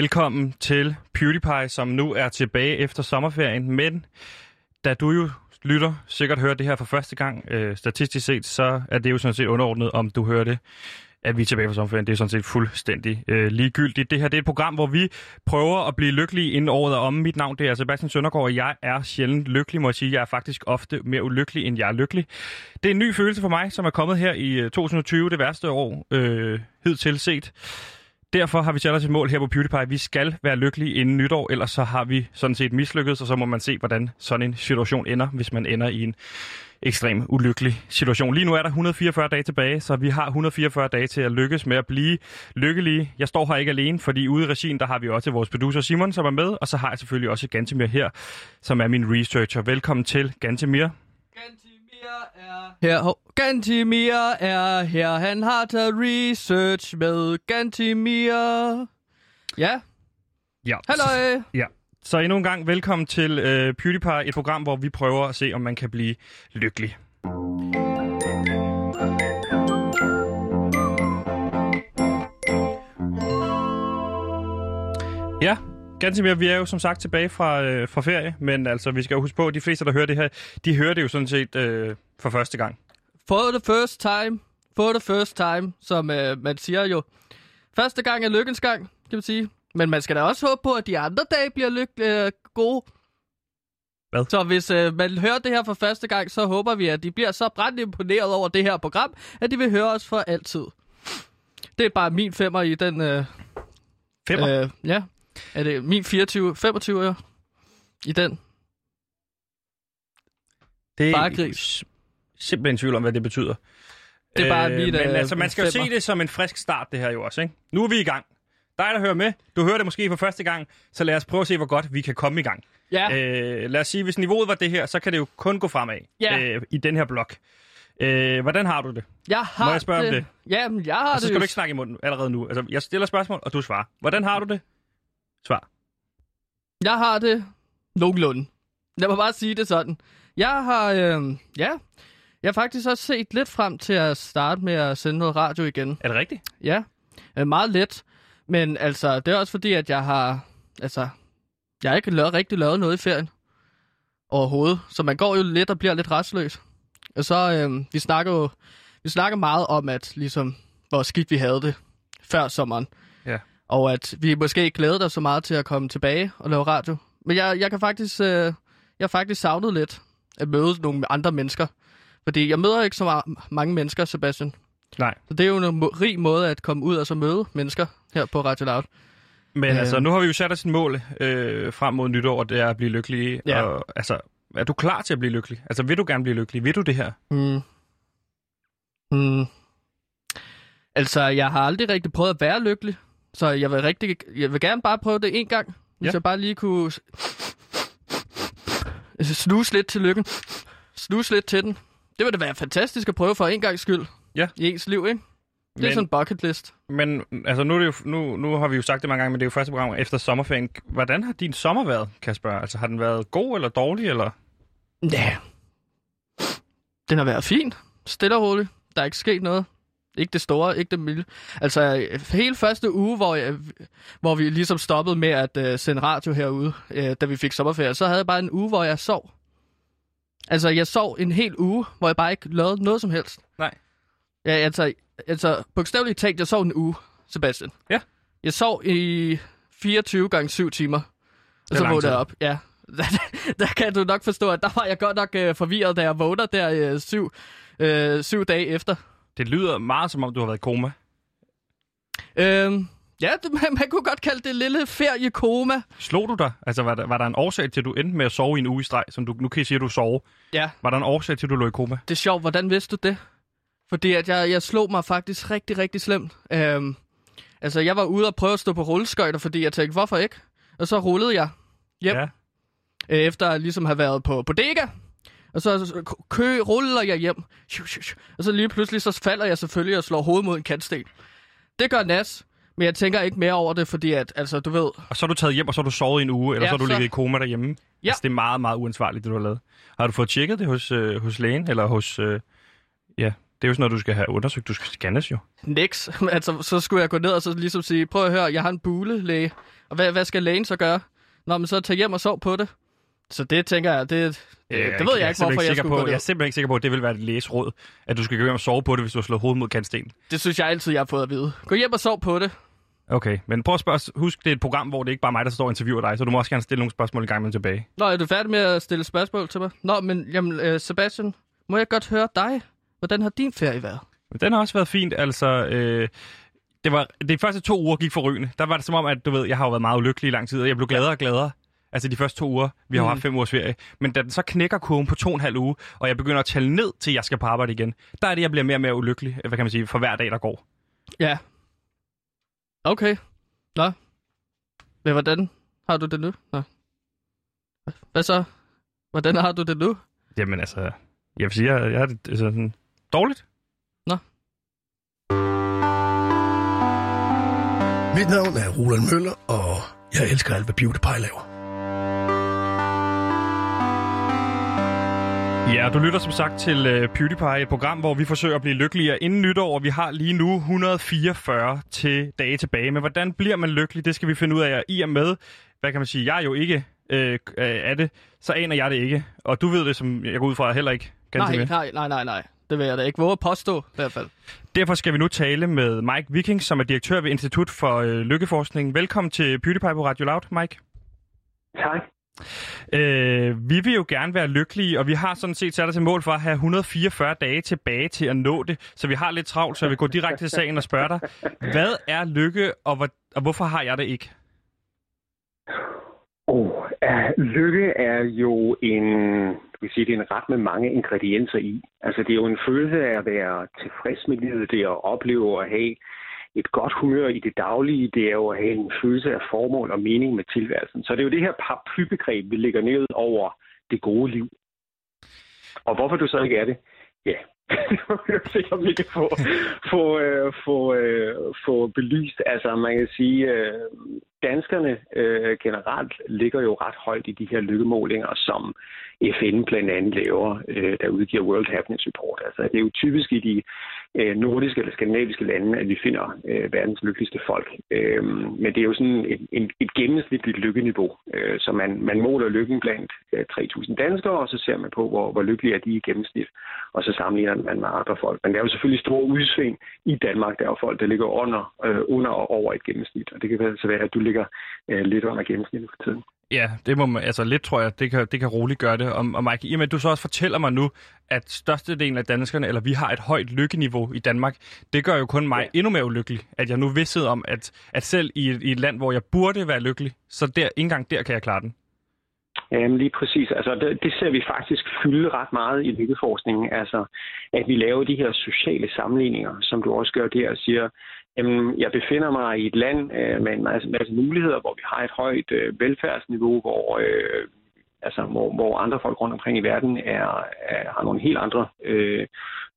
Velkommen til PewDiePie, som nu er tilbage efter sommerferien. Men da du jo lytter, sikkert hører det her for første gang, øh, statistisk set, så er det jo sådan set underordnet, om du hører det at vi er tilbage fra sommerferien. Det er sådan set fuldstændig øh, ligegyldigt. Det her det er et program, hvor vi prøver at blive lykkelige inden året er om. Mit navn det er Sebastian Søndergaard, og jeg er sjældent lykkelig, må jeg sige. Jeg er faktisk ofte mere ulykkelig, end jeg er lykkelig. Det er en ny følelse for mig, som er kommet her i øh, 2020, det værste år øh, hidtil set. Derfor har vi sat os et mål her på PewDiePie. Vi skal være lykkelige inden nytår, ellers så har vi sådan set mislykket, og så må man se, hvordan sådan en situation ender, hvis man ender i en ekstrem ulykkelig situation. Lige nu er der 144 dage tilbage, så vi har 144 dage til at lykkes med at blive lykkelige. Jeg står her ikke alene, fordi ude i regien, der har vi også vores producer Simon, som er med, og så har jeg selvfølgelig også Gantemir her, som er min researcher. Velkommen til, Gantemir. Gantemir er her. Gantimir er her. Han har taget research med Gantimir. Ja. Ja. Hallo. Ja. Så endnu en gang velkommen til øh, PewDiePie, et program, hvor vi prøver at se, om man kan blive lykkelig. Ja, ganske mere. Vi er jo som sagt tilbage fra, øh, fra ferie, men altså, vi skal jo huske på, at de fleste, der hører det her, de hører det jo sådan set øh, for første gang. For the first time. For the first time, som øh, man siger jo. Første gang er lykkens gang, kan man sige. Men man skal da også håbe på, at de andre dage bliver lyk- øh, gode. Hvad? Så hvis øh, man hører det her for første gang, så håber vi, at de bliver så brændt imponeret over det her program, at de vil høre os for altid. Det er bare min femmer i den... Øh, Femmer? Øh, ja. Er det min 24, 25 år i den? det bare gris. Simpelthen tvivl om, hvad det betyder. Det er bare mit, Men øh, altså, man skal jo se femmer. det som en frisk start, det her jo også, ikke? Nu er vi i gang. Dig, der hører med, du hører det måske for første gang, så lad os prøve at se, hvor godt vi kan komme i gang. Ja, Øh, lad os sige, hvis niveauet var det her, så kan det jo kun gå fremad Ja. øh, i den her blok. Øh, hvordan har du det? jeg har må jeg spørge om det? Jamen, jeg har Og det så skal jo du ikke snakke i munden allerede nu. Altså, jeg stiller spørgsmål, og du svarer. Hvordan har du det? Svar. Jeg har det nogenlunde. Lad mig bare sige det sådan. Jeg har, øh, ja, jeg har faktisk også set lidt frem til at starte med at sende noget radio igen. Er det rigtigt? Ja, øh, meget let. Men altså, det er også fordi, at jeg har, altså, jeg har ikke lavet, rigtig lavet noget i ferien overhovedet. Så man går jo lidt og bliver lidt restløs. Og så, øh, vi snakker jo, vi snakker meget om, at ligesom, hvor skidt vi havde det før sommeren. Ja. Og at vi måske ikke glædede os så meget til at komme tilbage og lave radio. Men jeg, jeg kan faktisk, øh, jeg har faktisk savnet lidt at møde nogle andre mennesker. Fordi jeg møder ikke så ma- mange mennesker, Sebastian. Nej. Så det er jo en rig måde at komme ud og så møde mennesker her på Radio Loud. Men Øh. altså, nu har vi jo sat os et mål øh, frem mod nytår, det er at blive lykkelig. Ja. Og, altså, er du klar til at blive lykkelig? Altså, vil du gerne blive lykkelig? Vil du det her? Mm. Mm. Altså, jeg har aldrig rigtig prøvet at være lykkelig. Så jeg vil, rigtig, jeg vil gerne bare prøve det en gang. Hvis Ja. jeg bare lige kunne snuse lidt til lykken. Snuse lidt til den. Det ville da være fantastisk at prøve for en gang skyld. Ja. I ens liv, ikke? Det er Men- sådan en bucket list. Men altså, nu, er det jo, nu, nu har vi jo sagt det mange gange, men det er jo første program efter sommerferien. Hvordan har din sommer været, spørge? Altså, har den været god eller dårlig? Eller? Ja. Den har været fin. Stille og roligt. Der er ikke sket noget. Ikke det store, ikke det milde. Altså, hele første uge, hvor, jeg, hvor vi ligesom stoppede med at uh, sende radio herude, uh, da vi fik sommerferie, så havde jeg bare en uge, hvor jeg sov. Altså, jeg sov en hel uge, hvor jeg bare ikke lavede noget som helst. Nej. Ja, altså, altså bogstaveligt talt, jeg sov en uge, Sebastian. Ja. Jeg sov i 24 gange 7 timer. Og så vågnede jeg op. Ja. Der, der kan du nok forstå, at der var jeg godt nok øh, forvirret, da jeg vågner der øh, syv, øh, syv dage efter. Det lyder meget som om, du har været i koma. Øhm, ja, det, man, man kunne godt kalde det lille feriekoma. Slog du dig? Altså, var der, var der en årsag til, at du endte med at sove i en uge i streg, som du nu kan sige, at du sove? Ja, Var der en årsag til, at du lå i koma? det er sjovt. Hvordan vidste du det? Fordi at jeg, jeg slog mig faktisk rigtig, rigtig slemt. Øhm, altså, jeg var ude og prøve at stå på rulleskøjter, fordi jeg tænkte, hvorfor ikke? Og så rullede jeg hjem. Ja. øh, efter at ligesom have været på bodega. Og så så kø, ruller jeg hjem. Og så lige pludselig, så falder jeg selvfølgelig og slår hovedet mod en kantsten. Det gør nas, men jeg tænker ikke mere over det, fordi at, altså, du ved... Og så er du taget hjem, og så har du sovet i en uge, eller Ja, så har du så- ligget i koma derhjemme. Ja. Altså, det er meget, meget uansvarligt, det du har lavet. Har du fået tjekket det hos, øh, hos lægen, eller hos... Øh, ja, Det er jo sådan noget, du skal have undersøgt. Du skal scannes jo. Niks. altså, så skulle jeg gå ned og så ligesom sige, prøv at høre, jeg har en bulelæge. Og hvad, hvad skal lægen så gøre? Nå, men så tag hjem og sov på det. Så det tænker jeg, det, det, det ved jeg, jeg ikke, hvorfor jeg skulle på, gå ned. Jeg er simpelthen ikke sikker på, at det vil være et læsråd, at du skal gå hjem og sove på det, hvis du har slået hovedet mod kantsten. Det synes jeg altid, jeg har fået at vide. Gå hjem og sov på det. Okay, men prøv at spørge, husk, det er et program, hvor det ikke bare er mig, der står og interviewer dig, så du må også gerne stille nogle spørgsmål i gang med tilbage. Nå, er du færdig med at stille spørgsmål til mig? Nå, men jamen, øh, Sebastian, må jeg godt høre dig? Hvordan har din ferie været? Den har også været fint, altså... Øh, det var de første to uger gik forrygende. Der var det som om, at du ved, jeg har jo været meget ulykkelig i lang tid, og jeg blev gladere og gladere. Altså de første to uger. Vi har mm. haft fem ugers ferie. Men da den så knækker kurven på to og en halv uge, og jeg begynder at tælle ned til, jeg skal på arbejde igen, der er det, jeg bliver mere og mere ulykkelig, hvad kan man sige, for hver dag, der går. Ja. Okay. Nå. Men hvordan har du det nu? Nå. Hvad så? Hvordan har du det nu? Jamen altså, jeg vil sige, jeg, jeg har det altså, sådan, dårligt. Nå. Mit navn er Roland Møller, og jeg elsker alt, hvad PewDiePie laver. Ja, du lytter som sagt til uh, PewDiePie, et program, hvor vi forsøger at blive lykkeligere inden nytår, og vi har lige nu 144 til dage tilbage. Men hvordan bliver man lykkelig, det skal vi finde ud af. I og med, hvad kan man sige, jeg er jo ikke øh, af det, så aner jeg det ikke. Og du ved det, som jeg går ud fra, heller ikke. Nej, nej, nej, nej, nej. Det vil jeg da ikke våge at påstå, i hvert fald. Derfor skal vi nu tale med Mike Viking, som er direktør ved Institut for øh, Lykkeforskning. Velkommen til PewDiePie på Radio Loud, Mike. Tak. Øh, vi vil jo gerne være lykkelige, og vi har sådan set sat os til mål for at have 144 dage tilbage til at nå det. Så vi har lidt travlt, så vi går direkte til sagen og spørger dig. Hvad er lykke, og, hvor, og hvorfor har jeg det ikke? Oh, uh, lykke er jo en, du kan sige, det er en ret med mange ingredienser i. Altså det er jo en følelse af at være tilfreds med livet, det er at opleve at have et godt humør i det daglige, det er jo at have en følelse af formål og mening med tilværelsen. Så det er jo det her paraplybegreb, vi lægger ned over det gode liv. Og hvorfor du så ikke er det? Ja, se, om vi kan få, få, øh, få, øh, få belyst. Altså, man kan sige, øh, danskerne øh, generelt ligger jo ret højt i de her lykkemålinger, som FN blandt andet laver, øh, der udgiver World Happiness Report. Altså, det er jo typisk i de øh, nordiske eller skandinaviske lande, at vi finder øh, verdens lykkeligste folk. Øh, men det er jo sådan et, et, et gennemsnitligt lykkeniveau. Øh, så man, man måler lykken blandt øh, 3.000 danskere, og så ser man på, hvor, hvor lykkelige er de i gennemsnit, og så sammenligner man med andre folk. Men der er jo selvfølgelig store udsving i Danmark. Der er jo folk, der ligger under, øh, under og over et gennemsnit, og det kan altså være, at du ligger øh, lidt under gennemsnittet for tiden. Ja, det må man, altså lidt tror jeg, det kan, det kan roligt gøre det. Og, og Mike, i og med, at du så også fortæller mig nu, at størstedelen af danskerne, eller vi har et højt lykkeniveau i Danmark, det gør jo kun mig ja. endnu mere ulykkelig, at jeg nu vidste om, at, at selv i et, i et land, hvor jeg burde være lykkelig, så der, ikke engang der kan jeg klare den. Jamen lige præcis. Altså, det, det ser vi faktisk fylde ret meget i lykkeforskningen. Altså, at vi laver de her sociale sammenligninger, som du også gør der og siger, jamen, jeg befinder mig i et land øh, med en masse, masse muligheder, hvor vi har et højt øh, velfærdsniveau, hvor, øh, altså, hvor, hvor andre folk rundt omkring i verden er, er, har nogle helt andre øh,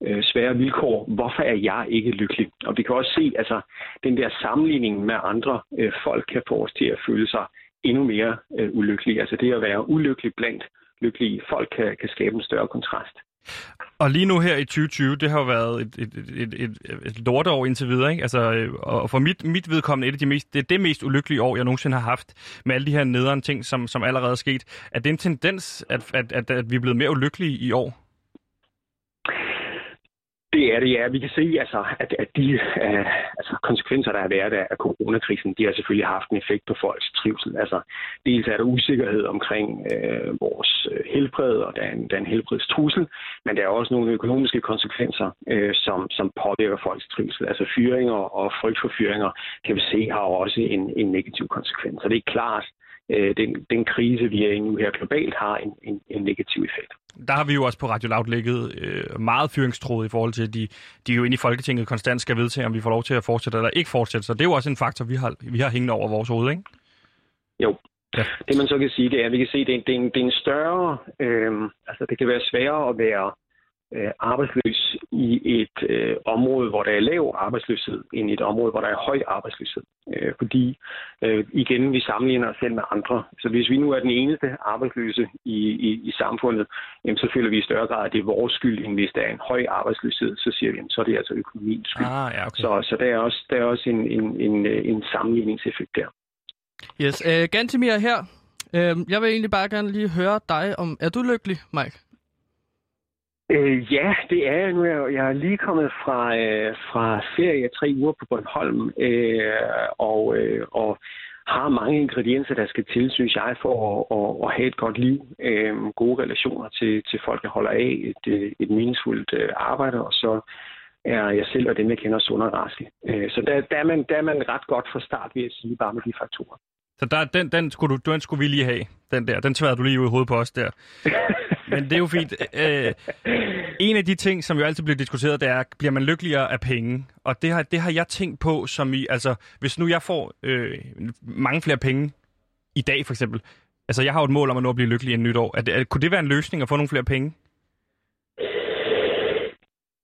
øh, svære vilkår. Hvorfor er jeg ikke lykkelig? Og vi kan også se, altså, den der sammenligning med andre øh, folk kan få os til at føle sig endnu mere øh, ulykkelige. Altså det at være ulykkelig blandt lykkelige folk kan, kan skabe en større kontrast. Og lige nu her i 2020, det har jo været et, et, et, et, et lorteår indtil videre, ikke? Altså, øh, og for mit, mit vedkommende et af de mest, det er det mest ulykkelige år, jeg nogensinde har haft, med alle de her nederen ting, som, som allerede er sket. Er det en tendens, at, at, at, at vi er blevet mere ulykkelige i år? Det er det, ja. Vi kan se, altså, at, at de uh, altså, konsekvenser, der har været af coronakrisen, de har selvfølgelig haft en effekt på folks trivsel. Altså, dels er der usikkerhed omkring uh, vores øh, helbred, og der er, en, der er en helbredstrussel, men der er også nogle økonomiske konsekvenser, uh, som, som påvirker folks trivsel. Altså fyringer og frygt for fyringer, kan vi se, har også en, en negativ konsekvens. Så det er klart, øh, den, den krise, vi er i nu her globalt, har en, en, en negativ effekt. Der har vi jo også på Radio Loud ligget øh, meget fyringstråd i forhold til, at de, de jo inde i Folketinget konstant skal vedtage, om vi får lov til at fortsætte eller ikke fortsætte. Så det er jo også en faktor, vi har, vi har hængende over vores hoved, ikke? Jo. Ja. Det man så kan sige, det er, at vi kan se, at det er, det er, en, det er en større... Øh, altså det kan være sværere at være øh, arbejdsløs i et øh, område, hvor der er lav arbejdsløshed, end i et område, hvor der er høj arbejdsløshed. Øh, fordi, øh, igen, vi sammenligner os selv med andre. Så hvis vi nu er den eneste arbejdsløse i, i, i samfundet, jamen, så føler vi i større grad, at det er vores skyld, end hvis der er en høj arbejdsløshed, så siger vi, jamen, så er det altså økonomiens skyld. Ah, ja, okay. Så, så der er også, der er også en, en, en, øh, en sammenligningseffekt der. Yes, uh, Gantimir her. Uh, jeg vil egentlig bare gerne lige høre dig om, er du lykkelig, Mike? Øh, ja, det er jeg nu. Jeg, jeg er lige kommet fra, øh, fra ferie tre uger på Bornholm, øh, og, øh, og har mange ingredienser, der skal til, synes jeg, for at, at, at have et godt liv. Øh, gode relationer til, til folk, jeg holder af, et, øh, et meningsfuldt øh, arbejde, og så er jeg selv og dem, jeg kender, sund og raske. Øh, så der, der, er man, der er man ret godt fra start, vil jeg sige, bare med de faktorer. Så der, den, den, skulle du, den skulle vi lige have, den der. Den tværede du lige ud i hovedet på os der. Men det er jo fint. Øh, en af de ting, som jo altid bliver diskuteret, det er, bliver man lykkeligere af penge? Og det har, det har jeg tænkt på, som i, altså, hvis nu jeg får øh, mange flere penge i dag for eksempel, altså jeg har jo et mål om at nå at blive lykkelig i nytår. Er det, er, kunne det være en løsning at få nogle flere penge?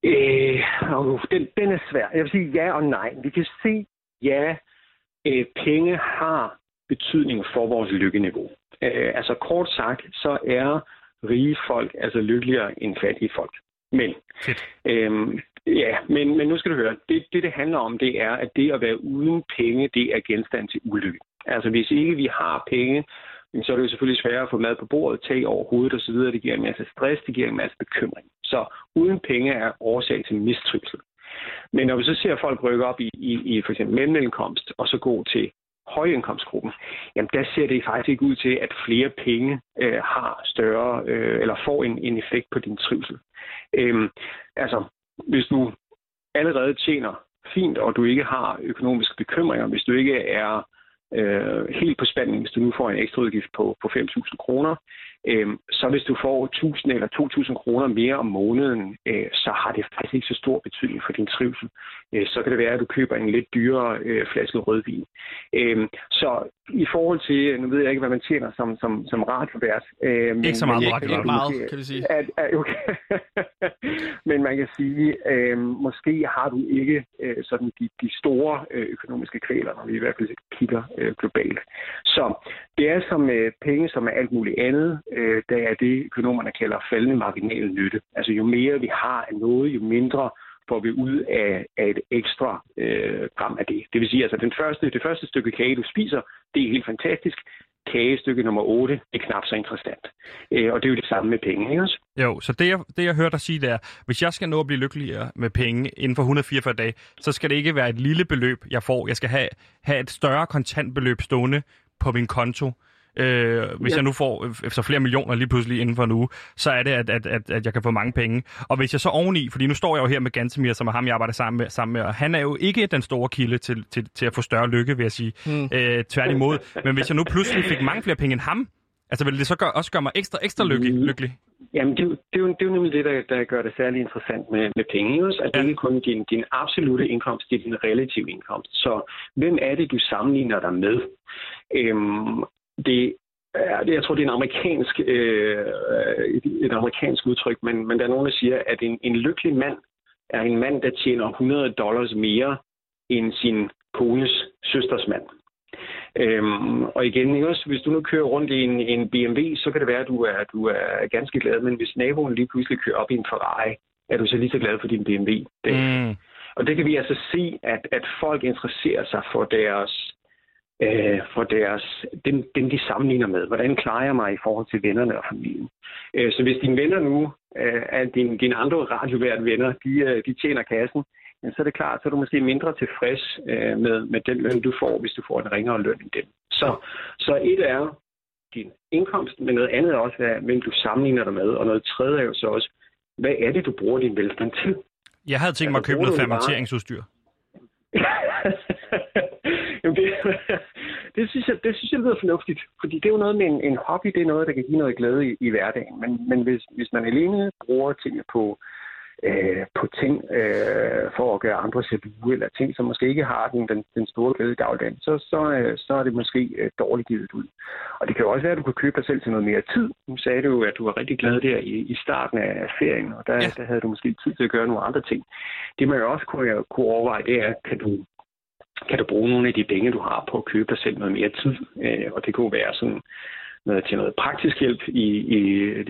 Øh, uh, den, den er svær. Jeg vil sige ja og nej. Vi kan se, ja, øh, penge har betydning for vores lykkeniveau. Øh, altså kort sagt, så er rige folk altså lykkeligere end fattige folk. Men, øhm, ja, men, men nu skal du høre, det, det det handler om, det er, at det at være uden penge, det er genstand til ulykke. Altså hvis ikke vi har penge, så er det jo selvfølgelig sværere at få mad på bordet, tag over hovedet osv. Det giver en masse stress, det giver en masse bekymring. Så uden penge er årsag til mistrivsel. Men når vi så ser folk rykke op i, i, i for eksempel mellemindkomst, og så gå til højindkomstgruppen, jamen der ser det faktisk ikke ud til, at flere penge øh, har større, øh, eller får en, en effekt på din trivsel. Øhm, altså, hvis du allerede tjener fint, og du ikke har økonomiske bekymringer, hvis du ikke er øh, helt på spanden, hvis du nu får en ekstra udgift på, på 5.000 kroner, øh, så hvis du får 1.000 eller 2.000 kroner mere om måneden, øh, så har det faktisk ikke så stor betydning for din trivsel. Øh, så kan det være, at du køber en lidt dyrere øh, flaske rødvin. Øh, så i forhold til, nu ved jeg ikke, hvad man tjener som, som, som radiovært. Øh, ikke så meget, men, ikke meget, kan vi sige. At, at, okay. men man kan sige, øh, måske har du ikke øh, sådan de, de store øh, økonomiske kvæler, når vi i hvert fald kigger øh, globalt. Så det er som øh, penge, som er alt muligt andet. Øh, der er det, økonomerne kalder faldende marginal nytte. Altså jo mere vi har af noget, jo mindre får vi ud af, af et ekstra øh, gram af det. Det vil sige, altså den første, det første stykke kage, du spiser, det er helt fantastisk. Kagestykke nummer 8 er knap så interessant. Øh, og det er jo det samme med penge, ikke også? Jo, så det jeg, det jeg hørte dig sige, det er, hvis jeg skal nå at blive lykkeligere med penge inden for 144 dage, så skal det ikke være et lille beløb, jeg får. Jeg skal have, have et større kontantbeløb stående på min konto. Øh, hvis ja. jeg nu får efter flere millioner lige pludselig inden for en uge, så er det, at, at, at, at jeg kan få mange penge. Og hvis jeg så oveni, fordi nu står jeg jo her med Gantemir, som er ham, jeg arbejder sammen med, sammen med og han er jo ikke den store kilde til, til, til at få større lykke, vil jeg sige. Mm. Øh, tværtimod. Men hvis jeg nu pludselig fik mange flere penge end ham, altså vil det så gør, også gøre mig ekstra, ekstra lykkelig? Mm. lykkelig? Jamen, det, det, er jo, det er jo nemlig det, der, der gør det særlig interessant med, med penge. Også, at ja. det ikke kun din, din absolute indkomst, det er din relative indkomst. Så hvem er det, du sammenligner dig med? Øhm, det Ja, det, jeg tror, det er en amerikansk, øh, et, et amerikansk udtryk, men, men der er nogen, der siger, at en, en lykkelig mand er en mand, der tjener 100 dollars mere end sin kones søsters mand. Øhm, og igen, ikke også, hvis du nu kører rundt i en, en BMW, så kan det være, at du er, du er ganske glad, men hvis naboen lige pludselig kører op i en Ferrari, er du så lige så glad for din BMW. Det, mm. Og det kan vi altså se, at, at folk interesserer sig for deres øh, for deres, dem, dem, de sammenligner med. Hvordan klarer jeg mig i forhold til vennerne og familien? Øh, så hvis dine venner nu, øh, er dine, dine andre radiovært venner, de, øh, de tjener kassen, så er det klart, så er du måske mindre tilfreds øh, med, med den løn, du får, hvis du får en ringere løn end dem. Så, så et er din indkomst, men noget andet er også, hvad, hvem du sammenligner dig med, og noget tredje er jo så også, hvad er det, du bruger din velstand til? Jeg havde tænkt mig altså, at købe noget fermenteringsudstyr. Jamen det, det, synes jeg, det synes jeg lyder fornuftigt, fordi det er jo noget med en, en hobby, det er noget, der kan give noget glæde i, i hverdagen. Men, men hvis, hvis man alene bruger tingene på øh, på ting øh, for at gøre andre jaloux, eller ting, som måske ikke har den, den, den store glæde i dagligdagen, så, så, øh, så er det måske øh, dårligt givet ud. Og det kan jo også være, at du kan købe dig selv til noget mere tid. Nu sagde du, at du var rigtig glad der i, i starten af ferien, og der, Ja. ja. der havde du måske tid til at gøre nogle andre ting. Det man jo også kunne, kunne overveje, det er, kan du kan du bruge nogle af de penge, du har på at købe dig selv noget mere tid. Øh, og det kunne være sådan noget til noget praktisk hjælp i, i,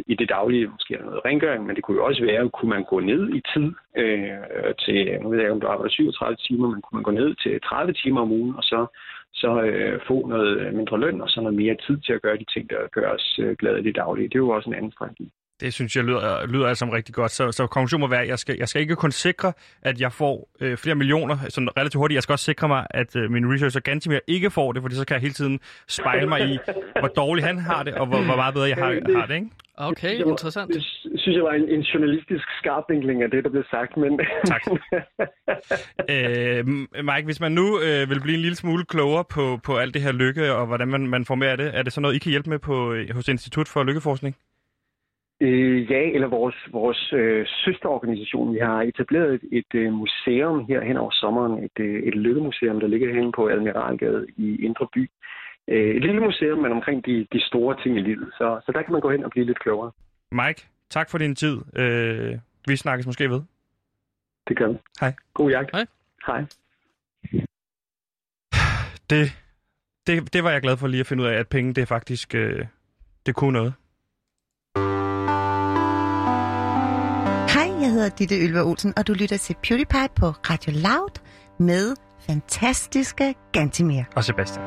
i det daglige, måske noget rengøring, men det kunne jo også være, kunne man gå ned i tid øh, til, nu ved jeg ikke, om du arbejder 37 timer, men kunne man gå ned til 30 timer om ugen, og så, så øh, få noget mindre løn, og så noget mere tid til at gøre de ting, der gør os øh, glade i det daglige. Det er jo også en anden strategi. Det synes jeg lyder, lyder alt sammen rigtig godt. Så, så konklusionen må være, at jeg skal, jeg skal ikke kun sikre, at jeg får øh, flere millioner sådan relativt hurtigt. Jeg skal også sikre mig, at øh, min researcher Gantimir ikke får det, fordi så kan jeg hele tiden spejle mig i, hvor dårligt han har det, og hvor, hvor meget bedre jeg har, har det. Ikke? Okay, Det var- interessant. Det synes jeg var en, en journalistisk skarpvinkling af det, der blev sagt. Men... Tak. Øh, Mike, hvis man nu øh, vil blive en lille smule klogere på, på alt det her lykke, og hvordan man, man får mere af det, er det så noget, I kan hjælpe med på, øh, hos Institut for Lykkeforskning? Øh, ja, eller vores, vores øh, søsterorganisation. Vi har etableret et, et øh, museum her hen over sommeren. Et, øh, et lykkemuseum, der ligger hen på Admiralgade i Indre By. Øh, et lille museum, men omkring de, de store ting i livet. Så, så der kan man gå hen og blive lidt klogere. Mike, tak for din tid. Øh, vi snakkes måske ved. Det gør vi. Hej. God jagt. Hej. Hej. Det, det, det var jeg glad for lige at finde ud af, at penge, det er faktisk, øh, det kunne noget. Hedder Ditte Ylva Olsen, og du lytter til PewDiePie på Radio Loud med fantastiske Gantimir. Og Sebastian.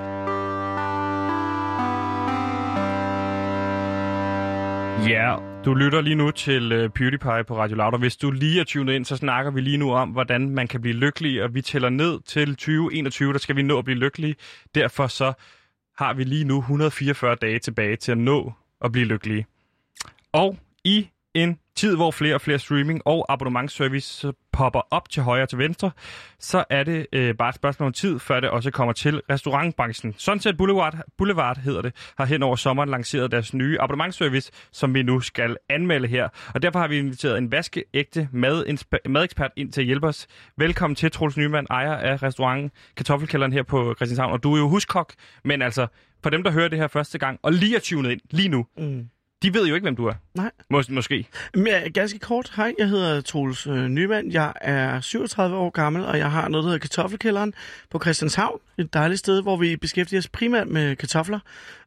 Ja, du lytter lige nu til uh, PewDiePie på Radio Loud, og hvis du lige er tunet ind, så snakker vi lige nu om, hvordan man kan blive lykkelig, og vi tæller ned til 2021, der skal vi nå at blive lykkelige. Derfor så har vi lige nu 144 dage tilbage til at nå at blive lykkelige. Og i en tid, hvor flere og flere streaming- og abonnementsservice popper op til højre og til venstre, så er det øh, bare et spørgsmål om tid, før det også kommer til restaurantbranchen. Sunset Boulevard, Boulevard hedder det, har hen over sommeren lanceret deres nye abonnementsservice, som vi nu skal anmelde her. Og derfor har vi inviteret en vaskeægte madinspe- madekspert ind til at hjælpe os. Velkommen til Troels Nyman, ejer af restauranten Kartoffelkælderen her på Christianshavn. Og du er jo huskok, men altså, for dem, der hører det her første gang, og lige er tunet ind lige nu, Mm de ved jo ikke, hvem du er. Nej. Mås- måske. Men er ganske kort. Hej, jeg hedder Troels øh, Nyman. Jeg er 37 år gammel, og jeg har noget, der hedder Kartoffelkælderen på Christianshavn. Et dejligt sted, hvor vi beskæftiger os primært med kartofler.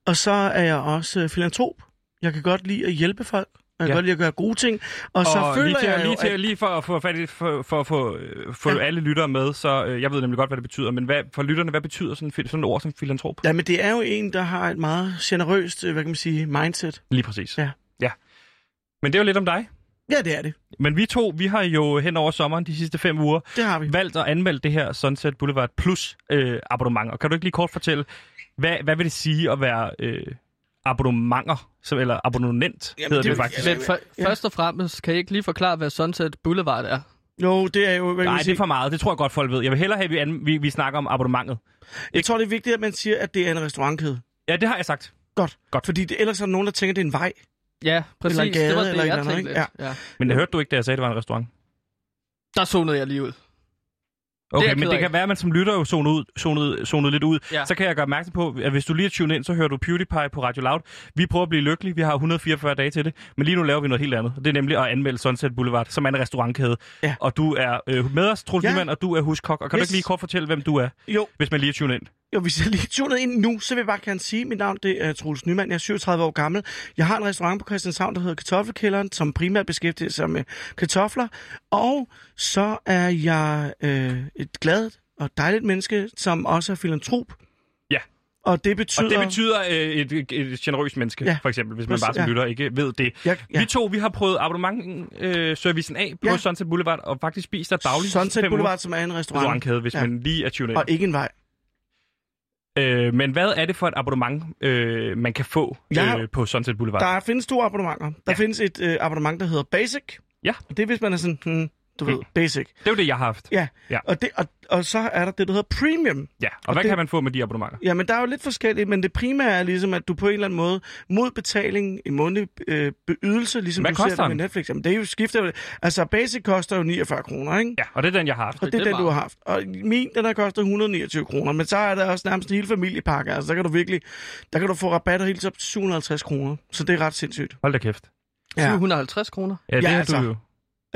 Og så er jeg også øh, filantrop. Jeg kan godt lide at hjælpe folk. Jeg kan Ja. godt lide at gøre gode ting. Og, så føler lige, til, jeg lige, til, at... lige for at få fat i, for, for, for, øh, få Ja. alle lyttere med, så øh, jeg ved nemlig godt, hvad det betyder, men hvad, for lytterne, hvad betyder sådan, sådan et ord som filantrop? Ja, men det er jo en, der har et meget generøst, øh, hvad kan man sige, mindset. Lige præcis. Ja. ja. Men det er jo lidt om dig. Ja, det er det. Men vi to, vi har jo hen over sommeren de sidste fem uger Det har vi. valgt at anmelde det her Sunset Boulevard Plus øh, abonnement. Og kan du ikke lige kort fortælle, hvad, hvad vil det sige at være øh, abonnementer, som, eller abonnent, Jamen, hedder det er det, faktisk. Men for, først og fremmest, kan I ikke lige forklare, hvad Sunset Boulevard er? Jo, det er jo, hvad Nej, det er for meget. Det tror jeg godt, folk ved. Jeg vil hellere have, at vi, an, vi, vi snakker om abonnementet. Jeg tror, det er vigtigt, at man siger, at det er en restaurantkæde. Ja, det har jeg sagt. Godt. Godt. Fordi det, ellers er der nogen, der tænker, at det er en vej. Ja, præcis. Eller en gade det var det, eller jeg andet, tænkte lidt. Ja. Men det hørte du ikke, da jeg sagde, at det var en restaurant? Der zonede jeg lige ud. Okay, jeg men det kan være, at man som lytter jo zonet, ud, zonet, zonet lidt ud. Ja. Så kan jeg gøre opmærksom på, at hvis du lige er tunet ind, så hører du PewDiePie på Radio Loud. Vi prøver at blive lykkelige. Vi har 144 dage til det. Men lige nu laver vi noget helt andet. Det er nemlig at anmelde Sunset Boulevard, som er en restaurantkæde. Ja. Og du er øh, med os, Troels Ja. ja. og du er huskok. Og kan yes. du ikke lige kort fortælle, hvem du er, Jo, hvis man lige er tunet ind? Jo, hvis jeg lige tunet ind nu, så vil jeg bare gerne sige, at mit navn det er Troels Nyman. Jeg er 37 år gammel. Jeg har en restaurant på Christianshavn, der hedder Kartoffelkælderen, som primært beskæftiger sig med kartofler. Og så er jeg øh, et glad og dejligt menneske, som også er filantrop. Ja. Og det betyder... Og det betyder øh, et, et, et generøst menneske, ja. Ja. for eksempel, hvis man bare som ja. lytter ikke ved det. Jeg, Ja. Vi to, vi har prøvet abonnement-servicen af på Ja. Sunset Boulevard, og faktisk spist der dagligt Sunset Boulevard, som er en uger restaurant. restaurantkæde, hvis Ja. ja. man lige er tunet ind. Og ikke en vej. Øh, men hvad er det for et abonnement, øh, man kan få har- øh, på Sunset Boulevard? Der findes to abonnementer. Der Ja. findes et øh, abonnement, der hedder Basic. Ja. Og det er, hvis man er sådan, hmm, du ved, basic. Det er jo det, jeg har haft. Ja, Ja. Og, det, og, og så er der det, der hedder premium. Ja, og, Og hvad det- kan man få med de abonnementer? Ja, men der er jo lidt forskelligt, men det primære er ligesom, at du på en eller anden måde mod betaling i månedlig øh, ydelse, ligesom Hvad du ser koster det med? Netflix. Jamen, det er jo skifter. Altså, basic koster jo 49 kroner, ikke? Ja, og det er den, jeg har haft. Og det er det er den, du har haft. Og min, den har kostet 129 kroner. Men så er der også nærmest en hel familiepakke. Altså, der kan du virkelig, der kan du få rabatter helt op til 750 kroner. Så det er ret sindssygt. Hold da kæft. 750 kroner. Ja, det Ja, er altså. du jo.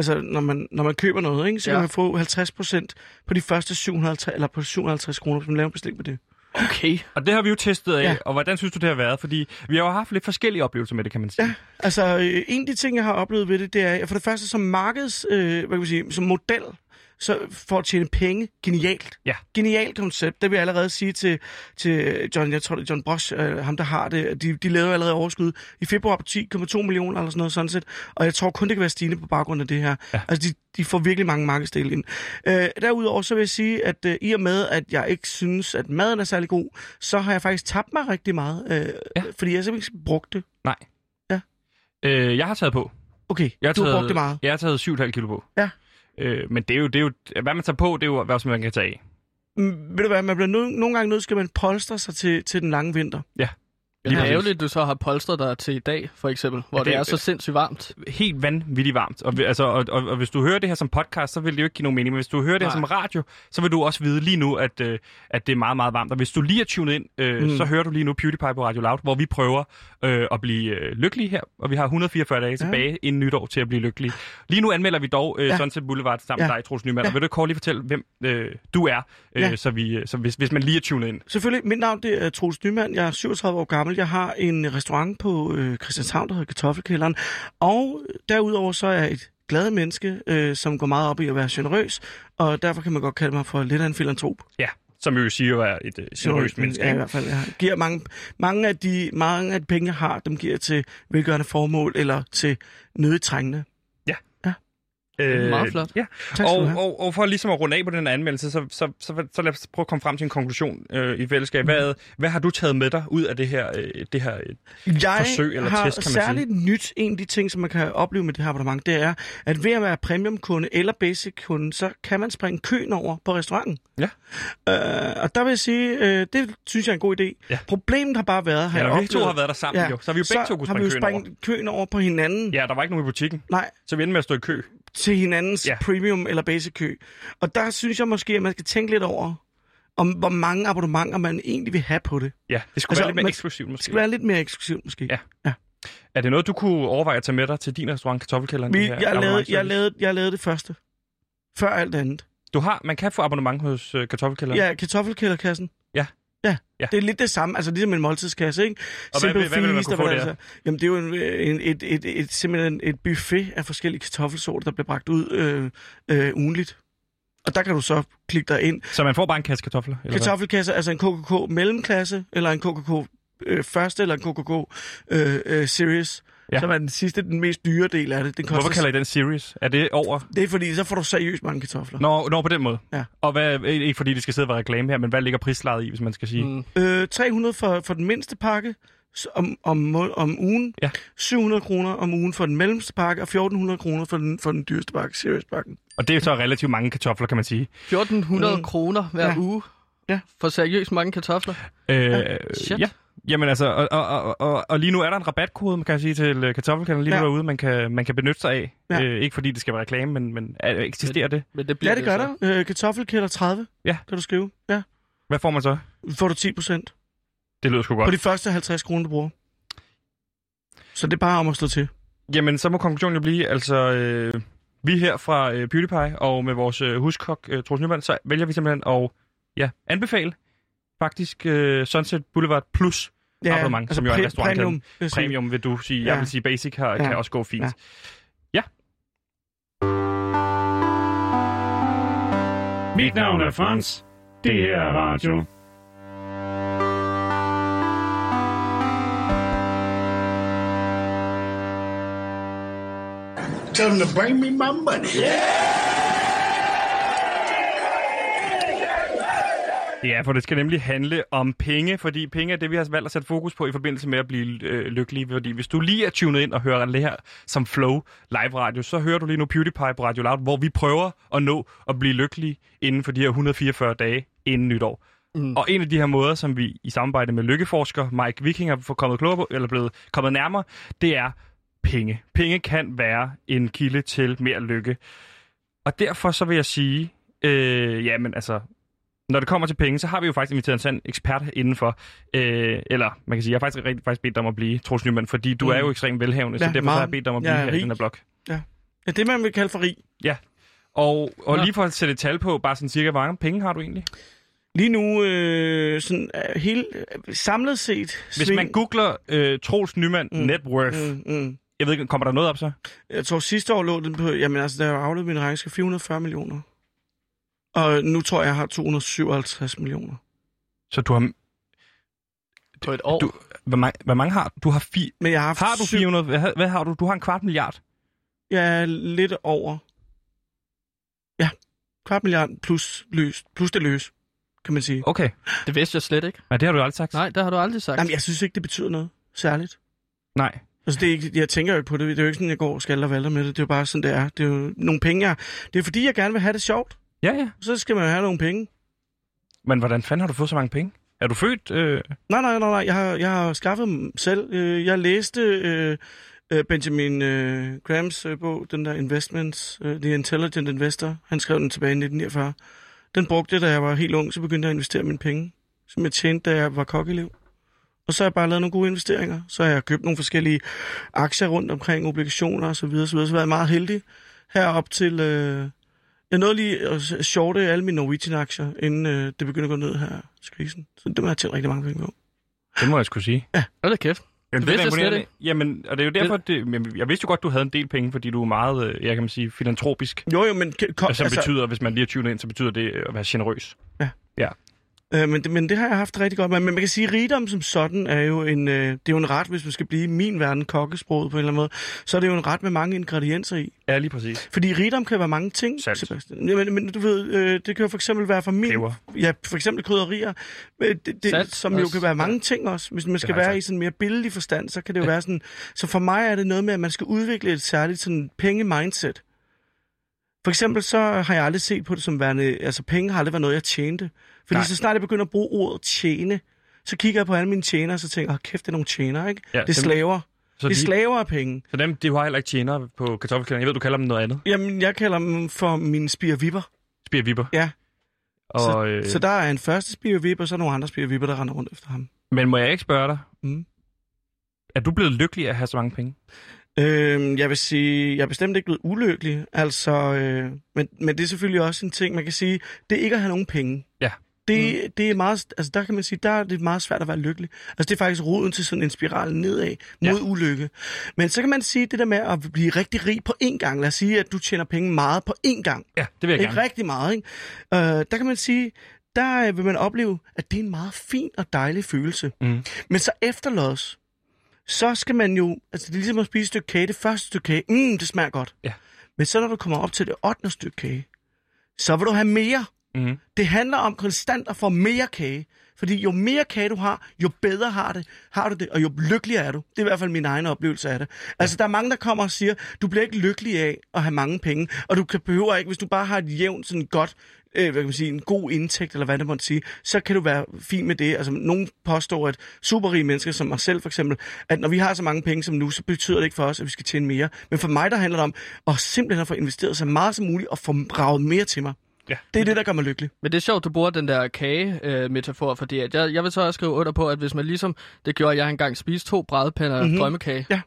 Altså, når man, når man køber noget, ikke, så Ja. kan man få 50 procent på de første 750, eller på 750 kroner, hvis man laver en bestilling på det. Okay. Og det har vi jo testet af, Ja. ja. og hvordan synes du, det har været? Fordi vi har jo haft lidt forskellige oplevelser med det, kan man sige. Ja. Altså, øh, en af de ting, jeg har oplevet ved det, det er, at for det første som markeds, øh, hvad kan man sige, som model, så for at tjene penge, genialt. Ja. Genialt koncept. Det vil jeg allerede sige til, til John, jeg tror det er John Bosch, øh, ham der har det. De, de lavede allerede overskud i februar på 10,2 millioner eller sådan noget sådan set. Og jeg tror kun, det kan være stigende på baggrund af det her. Ja. Altså, de, de får virkelig mange markedsdele ind. Øh, derudover så vil jeg sige, at øh, i og med, at jeg ikke synes, at maden er særlig god, så har jeg faktisk tabt mig rigtig meget. Øh, Ja. Fordi jeg simpelthen ikke brugt det. Nej. Ja. Øh, jeg har taget på. Okay, Jeg har du har taget, brugt det meget. Jeg har taget 7,5 kilo på. Ja. Øh, men det er, jo, det er jo, hvad man tager på, det er jo, hvad man kan tage af. Mm, ved du hvad, man bliver no- nogle gange nødt skal man polstre sig til, til den lange vinter. Det er ærgerligt, at du så har polstret dig til i dag, for eksempel, hvor Ja, ja, det, det- er så sindssygt varmt. Helt vanvittigt varmt. Og, altså, og, og, og hvis du hører det her som podcast, så vil det jo ikke give nogen mening. Men hvis du hører det her som radio, så vil du også vide lige nu, at, øh, at det er meget, meget varmt. Og hvis du lige er tunet ind, øh, Mm. så hører du lige nu PewDiePie på Radio Loud, hvor vi prøver øh, at blive øh, lykkelige her. Og vi har 144 dage tilbage inden nytår til at blive lykkelige. Lige nu anmelder vi dog øh, Ja. ja. Sunset Boulevard sammen Ja. med dig, Troels Nyman. Ja. Og vil du kort lige fortælle, hvem øh, du er, øh, Ja. så, vi, øh, så hvis, hvis man lige er tunet ind. Selvfølgelig, mit navn det er Troels Nyman. Jeg er 37 år gammel. Jeg har en restaurant på øh, Christianshavn, der hedder Kartoffelkælderen. Og derudover så er jeg et glad menneske, øh, som går meget op i at være generøs. Og derfor kan man godt kalde mig for lidt af en filantrop. Ja, som jo siger er et øh, generøst menneske. Ja, i hvert fald. Jeg giver mange, mange, af de, mange af de penge, jeg har, dem giver jeg til velgørende formål eller til nødtrængende. Øh, Meget flot. Ja. Tak Og, og, og for ligesom at runde af på den anmeldelse, så, så, så, så lad os prøve at komme frem til en konklusion øh, i fællesskab. Hvad, hvad har du taget med dig ud af det her, øh, det her øh, Jeg forsøg eller har test, kan man særligt nyt, en af de ting, som man kan opleve med det her abonnement, det er, at ved at være premiumkunde eller basic-kunde, så kan man springe køen over på restauranten. Ja. Øh, og der vil jeg sige, øh, det synes jeg er en god idé. Ja. Problemet har bare været, har Ja, jeg vi to har været der sammen, jo, så har vi jo begge to kunne har vi jo springe køen over. køen over på hinanden. Ja, der var ikke nogen i butikken, Nej, så vi endte med at stå i kø. Til hinandens Ja. ja. premium eller basic kø. Og der synes jeg måske, at man skal tænke lidt over, om hvor mange abonnementer man egentlig vil have på det. Ja, det skulle Altså, være lidt mere eksklusivt Det måske. skal være lidt mere eksklusivt måske. Ja. Er det noget, du kunne overveje at tage med dig til din restaurant Kartoffelkælderen? Vi, det jeg, lavede, jeg, lavede, jeg lavede det første. Før alt andet. Du har, man kan få abonnement hos øh, Kartoffelkælderen. Ja, kartoffelkælderkassen. Ja. Det er lidt det samme, altså ligesom en måltidskasse, ikke? Og hvad vil- hvad vil man Feast, hvad der? altså- Jamen, det er jo en, en, et, et, et, simpelthen et buffet af forskellige kartoffelsorter, der bliver bragt ud øh, øh, ugenligt. Og der kan du så klikke dig ind. Så man får bare en kasse kartofler? Eller hvad? Kartoffelkasse, altså en KKK mellemklasse, eller en KKK øh, første, eller en KKK øh, øh, series, Ja. ja. som er den sidste, den mest dyre del af det. Den koster, Hvorfor kalder I den series? Er det over? Det er fordi, så får du seriøst mange kartofler. Nå, nå på den måde. Ja. Og hvad, ikke fordi det skal sidde og være reklame her, men hvad ligger prislaget i, hvis man skal sige? Mm. Øh, 300 for, for den mindste pakke om, om, om ugen. Ja. 700 kroner om ugen for den mellemste pakke, og 1400 kroner for den, for den dyreste pakke, serious-pakken. Og det er så relativt mange kartofler, kan man sige. 1400 Mm. kroner hver Ja. uge Ja. for seriøst mange kartofler. Øh, Shit. ja. Jamen altså, og, og, og, og, og lige nu er der en rabatkode, man kan sige, til øh, kartoffelkanden lige nu Ja. derude, man kan, man kan benytte sig af. Ja. Øh, ikke fordi det skal være reklame, men, men er, eksisterer det? Men det bliver Ja, det gør så. der. Øh, kartoffelkælder 30, Ja. kan du skrive. Ja. Hvad får man så? Får du 10 procent Det lyder sgu på godt. de første 50 kroner, du bruger. Så det er bare om at slå til. Jamen, så må konklusionen jo blive, altså... Øh, vi her fra øh, PewDiePie og med vores øh, huskok, øh, Troels Nyman, så vælger vi simpelthen at ja, anbefale faktisk øh, Sunset Boulevard Plus Ja, abonnement, som jo er en restaurant. Premium. vil. Premium vil du sige. Ja. Jeg vil sige basic her, Ja. kan også gå fint. Ja. Ja. Mit navn er Frans. Det her er radio. Tell them to bring me my money. Ja, for det skal nemlig handle om penge, fordi penge er det, vi har valgt at sætte fokus på i forbindelse med at blive øh, lykkelige. Fordi hvis du lige er tunet ind og hører det her som Flow live radio, så hører du lige nu PewDiePie på Radio Loud, hvor vi prøver at nå at blive lykkelige inden for de her 144 dage inden nytår. Mm. Og en af de her måder, som vi i samarbejde med lykkeforsker Mike Viking har kommet klogere på, eller blevet kommet nærmere, det er penge. Penge kan være en kilde til mere lykke. Og derfor så vil jeg sige, øh, jamen altså, når det kommer til penge, så har vi jo faktisk inviteret en sådan ekspert indenfor. Øh, eller man kan sige, jeg har faktisk rigtig faktisk bedt dig om at blive, Troels Nyman, fordi du mm. er jo ekstremt velhavende, Ja, så derfor meget. har jeg bedt dig om at blive Jeg er her i den her blog. Ja, det man vil kalde for rig. Ja. Og, og Nå. lige for at sætte et tal på, bare sådan cirka, hvor mange penge har du egentlig? Lige nu, øh, sådan, øh, hele, øh, samlet set... Hvis man googler øh, Troels Nyman mm. net worth, mm. Mm, jeg ved ikke, kommer der noget op så? Jeg tror sidste år lå den på, jamen altså, der er afledt min regnskab 440 millioner. Og nu tror jeg, jeg har 257 millioner. Så du har... På et år. Du, hvor, mange, hvor mange har du? Har, fi, Men jeg har har du syv- 400? Hvad, hvad har du? Du har en kvart milliard. Er lidt over. Ja, kvart milliard plus, løs, plus det løs, kan man sige. Okay. Det vidste jeg slet ikke. Nej, det har du aldrig sagt. Nej, det har du aldrig sagt. Jamen, jeg synes ikke, det betyder noget særligt. Nej. Altså, det er ikke, jeg tænker jo ikke på det. Det er jo ikke sådan, jeg går og skal og valter med det. Det er jo bare sådan, det er. Det er jo nogle penge, jeg... Det er fordi, jeg gerne vil have det sjovt. Ja, ja. Så skal man have nogle penge. Men hvordan fanden har du fået så mange penge? Er du født? Øh... Nej, nej, nej, nej. Jeg har, jeg har skaffet dem selv. Øh, Jeg læste øh, øh, Benjamin øh, Grahams øh, bog, den der Investments, øh, The Intelligent Investor. Han skrev den tilbage i 1949. Den brugte jeg, da jeg var helt ung, så begyndte jeg at investere mine penge, som jeg tjente, da jeg var kokkelev. Og så har jeg bare lavet nogle gode investeringer. Så har jeg købt nogle forskellige aktier rundt omkring, obligationer og så videre, så videre. Så har jeg været meget heldig herop til... Øh, jeg nåede lige at shorte alle mine Norwegian-aktier, inden øh, det begyndte at gå ned her til krisen. Så det har jeg tjent rigtig mange penge på. Det må jeg skulle sige. Hold da kæft. Jamen, vidste er jeg slet ikke. Jamen, og det er jo derfor, det, jamen, jeg vidste jo godt, du havde en del penge, fordi du er meget, øh, jeg kan man sige, filantropisk. Jo, jo, men... Kom, altså, betyder, hvis man lige er tunet ind, så betyder det at være generøs. Øh, men, det, men det har jeg haft rigtig godt med. Men man kan sige, at rigdom som sådan er jo en, øh, det er jo en ret, hvis man skal blive i min verden kokkesproget på en eller anden måde, så er det jo en ret med mange ingredienser i. Ja, lige præcis. Fordi rigdom kan være mange ting, Salt. Sebastian. Ja, men, men du ved, øh, det kan jo for eksempel være for min... Peber. Ja, for eksempel krydderier, øh, det, det, Salt som jo også. kan være mange ting også. Hvis man skal være i sagt. sådan mere billig forstand, så kan det jo være sådan... Så for mig er det noget med, at man skal udvikle et særligt sådan penge-mindset. For eksempel så har jeg aldrig set på det som værende... Altså penge har aldrig været noget, jeg tjente. Fordi Nej. så snart jeg begynder at bruge ordet tjene, så kigger jeg på alle mine tjenere, og så tænker jeg, "Åh, kæft, det er nogle tjenere, ikke? Ja, det er dem- slaver. Så, Det er de, slaver af penge. så dem, de har heller ikke tjenere på kartoffelkælderen. Jeg ved, du kalder dem noget andet. Jamen, jeg kalder dem for mine spirvipper. Spiger vipper. Ja. Og, så, øh, så der er en første spirvipper, og så er nogle andre spirvipper, der render rundt efter ham. Men må jeg ikke spørge dig? Mm. Er du blevet lykkelig af at have så mange penge? Øhm, jeg vil sige, jeg er bestemt ikke blevet ulykkelig, altså, øh, men, men det er selvfølgelig også en ting, man kan sige, det er ikke at have nogen penge. Ja. Det, mm. det er meget, altså der kan man sige, der er det meget svært at være lykkelig. Altså det er faktisk roden til sådan en spiral nedad mod Ja. ulykke. Men så kan man sige, det der med at blive rigtig rig på én gang, lad os sige, at du tjener penge meget på én gang. Ja, det vil jeg Ikke gerne. rigtig meget, ikke? Øh, der kan man sige, der øh, vil man opleve, at det er en meget fin og dejlig følelse. Mm. Men så efterløs, så skal man jo, altså det er ligesom at spise et stykke kage, det første stykke kage, mm, det smager godt. Ja. Men så når du kommer op til det 8. stykke kage, så vil du have mere. Mm. Det handler om konstant at få mere kage. Fordi jo mere kage du har, jo bedre har, det, har du det, og jo lykkeligere er du. Det er i hvert fald min egen oplevelse af det. Altså, der er mange, der kommer og siger, du bliver ikke lykkelig af at have mange penge, og du kan behøver ikke, hvis du bare har et jævnt, sådan godt, øh, hvad kan man sige, en god indtægt, eller hvad det måtte sige, så kan du være fin med det. Altså, nogen påstår, at superrige mennesker, som mig selv for eksempel, at når vi har så mange penge som nu, så betyder det ikke for os, at vi skal tjene mere. Men for mig, der handler det om at simpelthen at få investeret så meget som muligt, og få raget mere til mig. Ja. Det er det, der gør mig lykkelig. Men det er sjovt, du bruger den der kage-metafor, fordi at jeg, jeg vil så også skrive under på, at hvis man ligesom, det gjorde, at jeg engang spiste to brædpander Mhm. mm-hmm. drømmekage. Ja.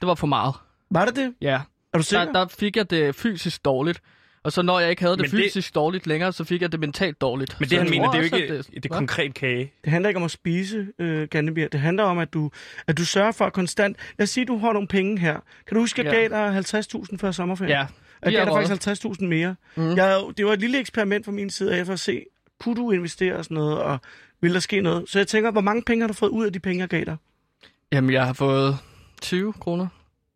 Det var for meget. Var det det? Ja. Er du sikker? Der, der fik jeg det fysisk dårligt. Og så når jeg ikke havde det Men det- fysisk dårligt længere, så fik jeg det mentalt dårligt. Men Så det, han jeg mener, det er jo ikke at det, det konkret kage. Det handler ikke om at spise, øh, Gannebjerg. Det handler om, at du, at du sørger for konstant... Lad os sige, at du har nogle penge her. Kan du huske, at jeg Ja. gav dig 50.000 før sommerferien? Ja, Jeg gav er faktisk 50.000 mere. Mm. Jeg, det var et lille eksperiment fra min side af for at se, kunne du investere og sådan noget, og vil der ske noget? Så jeg tænker, hvor mange penge har du fået ud af de penge, jeg gav dig? Jamen, jeg har fået 20 kroner.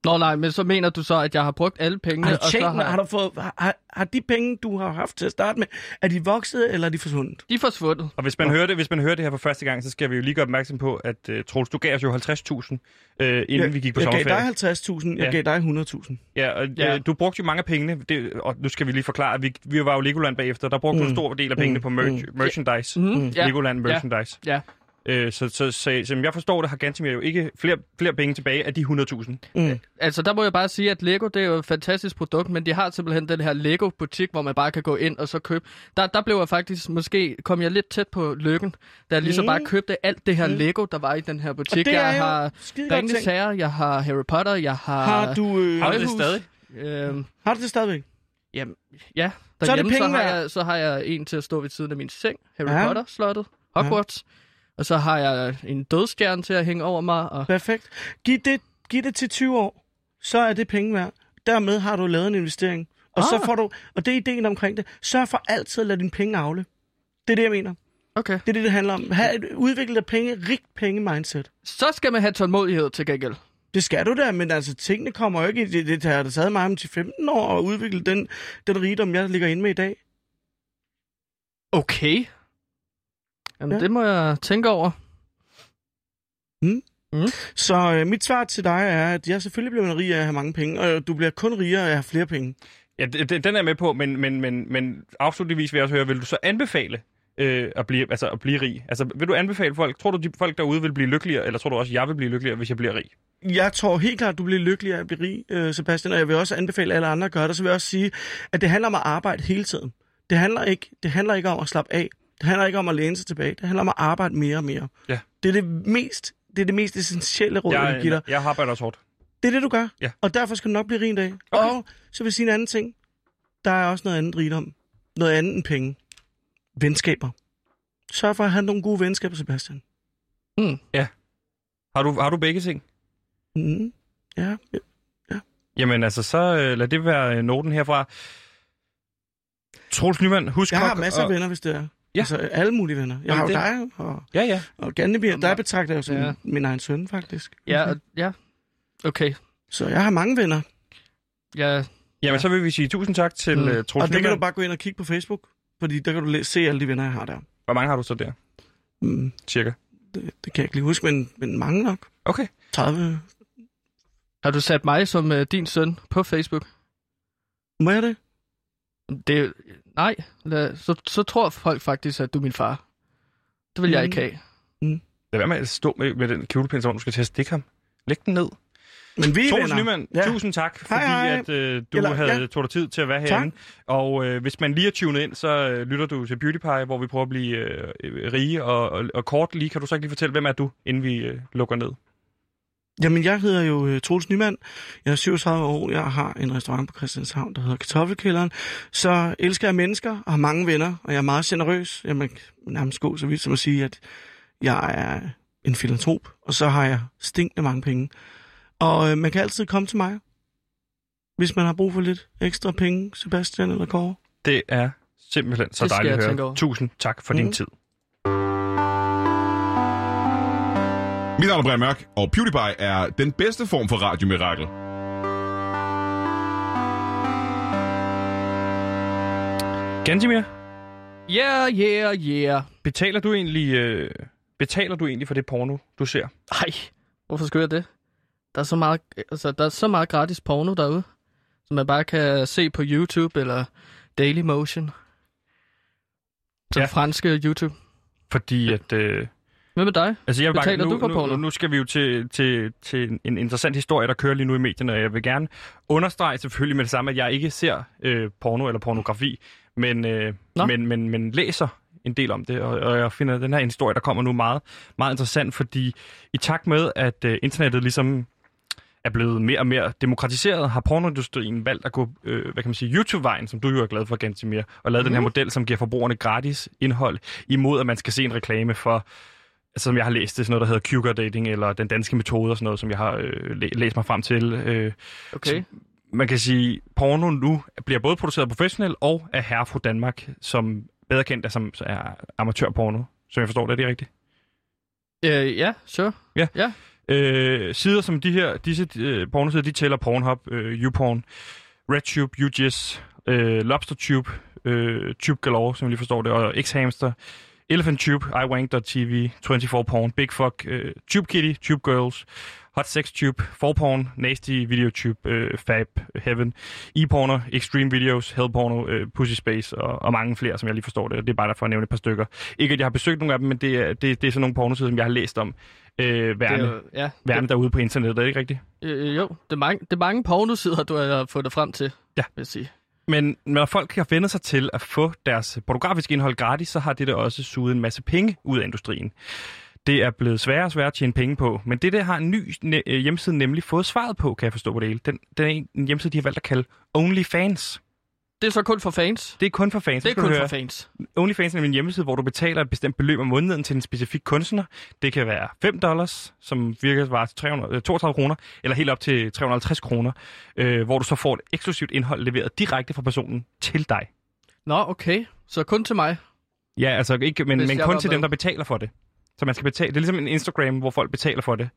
Nå nej, men så mener du så, at jeg har brugt alle pengene, Har du, og så har, har, du fået, har, har de penge, du har haft til at starte med, er de vokset, eller er de forsvundet? de er forsvundet. Og hvis man, hører det, hvis man hører det her for første gang, så skal vi jo lige gøre opmærksom på, at uh, Troels, du gav os jo 50.000, uh, inden jeg, vi gik på jeg gav sommerferie. dig 50.000, jeg Ja. gav dig 100.000. Ja, og Ja. ja. du brugte jo mange af pengene, det, og nu skal vi lige forklare, at vi, vi var jo Legoland bagefter, der brugte mm. du en stor del af pengene Mm. på merch, Mm. merchandise. Mm, ja, Legoland merchandise. ja. Øh, så, så, så, som jeg forstår det, har Gantimir jo ikke flere, flere penge tilbage af de 100.000. Mm. Altså, der må jeg bare sige, at Lego, det er jo et fantastisk produkt, men de har simpelthen den her Lego-butik, hvor man bare kan gå ind og så købe. Der, der blev jeg faktisk, måske kom jeg lidt tæt på lykken, da jeg ligesom Mm. bare købte alt det her Lego, der var i den her butik. det er jeg jo har tænkt. Herre, jeg har Harry Potter, jeg har... Har du, øh, Har du det stadig? Øhm, har du det stadigvæk? jamen, ja. Så er det Derhjemme, så, penge har jeg, så har jeg en til at stå ved siden af min seng, Harry Ja. Potter-slottet, Hogwarts. Og så har jeg en dødstjerne til at hænge over mig, og Perfekt. Giv det, giv det til 20 år, så er det penge værd. Dermed har du lavet en investering. Og så Ah. får du, og det er ideen omkring det, sørg for altid at lade dine penge afle. Det er det, jeg mener. okay. Det er det, det handler om. Ha' et udviklet af penge, rigt penge-mindset. Så skal man have tålmodighed til gengæld. Det skal du da, men altså, tingene kommer jo ikke... Det, det har det taget mig om til 15 år at udvikle den, den rigdom, jeg ligger inde med i dag. Okay. Jamen, Ja. det må jeg tænke over. Så øh, mit svar til dig er, at jeg selvfølgelig bliver rig af at have mange penge, og du bliver kun rigere af at have flere penge. Ja, det, den er jeg med på, men, men, men, men afslutningsvis vil jeg også høre, vil du så anbefale øh, at, blive, altså, at blive rig? Altså, vil du anbefale folk, tror du, de folk derude vil blive lykkeligere, eller tror du også, jeg vil blive lykkeligere, hvis jeg bliver rig? Jeg tror helt klart, du bliver lykkelig af at blive rig, øh, Sebastian, og jeg vil også anbefale alle andre at gøre det. Så vil jeg også sige, at det handler om at arbejde hele tiden. Det handler ikke, det handler ikke om at slappe af. Det handler ikke om at læne sig tilbage. Det handler om at arbejde mere og mere. Ja. Det er det mest, det er det mest essentielle råd, jeg, jeg giver dig. jeg arbejder også hårdt. Det er det, du gør. Ja. Og derfor skal du nok blive rig en dag. Okay. Og så vil jeg sige en anden ting. Der er også noget andet rigdom. Noget andet end penge. Venskaber. Sørg for at have nogle gode venskaber, Sebastian. Har du, har du begge ting? Mm. Ja. Jamen altså, så øh, lad det være øh, noten herfra. Troels Nyman, husk Jeg har masser af og- venner, hvis det er. Ja. Altså alle mulige venner. Jeg har jo det- dig og, Ja, ja. og Gandebir. Der betragter jeg jo som Ja. min egen søn, faktisk. Ja, og- ja. Okay. Så jeg har mange venner. Ja, Jamen, så vil vi sige tusind tak til Mm. uh, Og det kan du bare gå ind og kigge på Facebook. Fordi der kan du se alle de venner, jeg har der. Hvor mange har du så der, Mm. cirka? Det, det kan jeg ikke lige huske, men, men mange nok. Okay. 30. har du sat mig som uh, din søn på Facebook? Må jeg det? Det, nej, lad, så, så tror folk faktisk, at du er min far. Det vil jeg Mm. ikke have. Lad være med at stå med, med den kjolepind, du skal til at stikke ham. Læg den ned. Men vi er Troels. Nyman, Ja. tusind tak, fordi Hej, hej. at øh, du Eller- havde ja. tog dig tid til at være Tak. herinde. Og øh, hvis man lige er tunet ind, så øh, lytter du til Beauty Pie, hvor vi prøver at blive øh, øh, rige. Og, og, og kort lige, kan du så ikke lige fortælle, hvem er du, inden vi øh, lukker ned? Jamen, jeg hedder jo uh, Troels Nyman. Jeg er 37 år. Jeg har en restaurant på Christianshavn, der hedder Kartoffelkælderen. Så elsker jeg mennesker og har mange venner, og jeg er meget generøs. Jeg må nærmest gå så vidt som at sige, at jeg er en filantrop, og så har jeg stinkende mange penge. Og øh, man kan altid komme til mig, hvis man har brug for lidt ekstra penge, Sebastian eller Kåre. Det er simpelthen så dejligt at høre. Tusind tak for mm. din Mhm. tid. Mit navn er Brian Mørk, og PewDiePie er den bedste form for radiomirakel. Gantimir, Yeah, yeah, yeah. betaler du egentlig... Øh, betaler du egentlig for det porno, du ser? Ej, hvorfor skulle jeg det? Der er så meget, altså, der er så meget gratis porno derude, som man bare kan se på YouTube eller Dailymotion. Så Ja. ja. franske YouTube. Fordi at... Øh, Hvad med dig? Altså, jeg Betaler bare, nu, du for nu, porno? nu, nu skal vi jo til, til, til en interessant historie, der kører lige nu i medierne, og jeg vil gerne understrege selvfølgelig med det samme, at jeg ikke ser øh, porno eller pornografi, men, øh, Nå. men, men, men læser en del om det, og, og jeg finder den her historie, der kommer nu, meget, meget interessant, fordi i takt med, at øh, internettet ligesom er blevet mere og mere demokratiseret, har pornoindustrien valgt at gå, øh, hvad kan man sige, YouTube-vejen, som du jo er glad for, Gantimir, og lavet mm. den her model, som giver forbrugerne gratis indhold, imod at man skal se en reklame for Altså, som jeg har læst, det er sådan noget, der hedder Cougar Dating, eller den danske metode og sådan noget, som jeg har øh, læ- læst mig frem til. Øh, Okay. man kan sige, porno nu bliver både produceret professionelt og af Herfru Danmark, som bedre kendt er som er amatørporno. Så jeg forstår det, er det rigtigt? Øh, ja, sure. Øh, sider som de her, disse øh, pornosider, de tæller Pornhub, øh, YouPorn, RedTube, UGIS, øh, LobsterTube, øh, Tube Galore, som jeg lige forstår det, og X-Hamster, Elephant Tube, iWank.tv, 24 Porn, Big Fuck, øh, Tube Kitty, Tube Girls, Hot Sex Tube, 4Porn, Nasty Video Tube, øh, Fab, Heaven, E-Porner, Extreme Videos, Hell Porno, øh, Pussy Space og, og mange flere, som jeg lige forstår det. Det er bare der for at nævne et par stykker. Ikke at jeg har besøgt nogle af dem, men det er, det, det er sådan nogle pornosider, som jeg har læst om. Øh, værne, Det er jo- ja, værne derude på internettet, er det ikke rigtigt? Øh, jo, det er mange, det er mange pornosider, du har fundet frem til, Ja. vil jeg sige. Men når folk har vendt sig til at få deres pornografiske indhold gratis, så har det da også suget en masse penge ud af industrien. Det er blevet sværere og sværere at tjene penge på, men det der har en ny øh, hjemmeside nemlig fået svaret på, kan jeg forstå på det hele. Den, den er en, en hjemmeside, de har valgt at kalde OnlyFans. Det er så kun for fans. Det er kun for fans. Det er kun for fans. OnlyFans er en hjemmeside, hvor du betaler et bestemt beløb om måneden til en specifik kunstner. Det kan være 5 dollars, som virker var til 300, øh, 32 kroner, eller helt op til 350 kroner, øh, hvor du så får et eksklusivt indhold leveret direkte fra personen til dig. Nå, okay. Så kun til mig. Ja, altså ikke, men, Hvis men kun til med. dem, der betaler for det. Så man skal betale. Det er ligesom en Instagram, hvor folk betaler for det,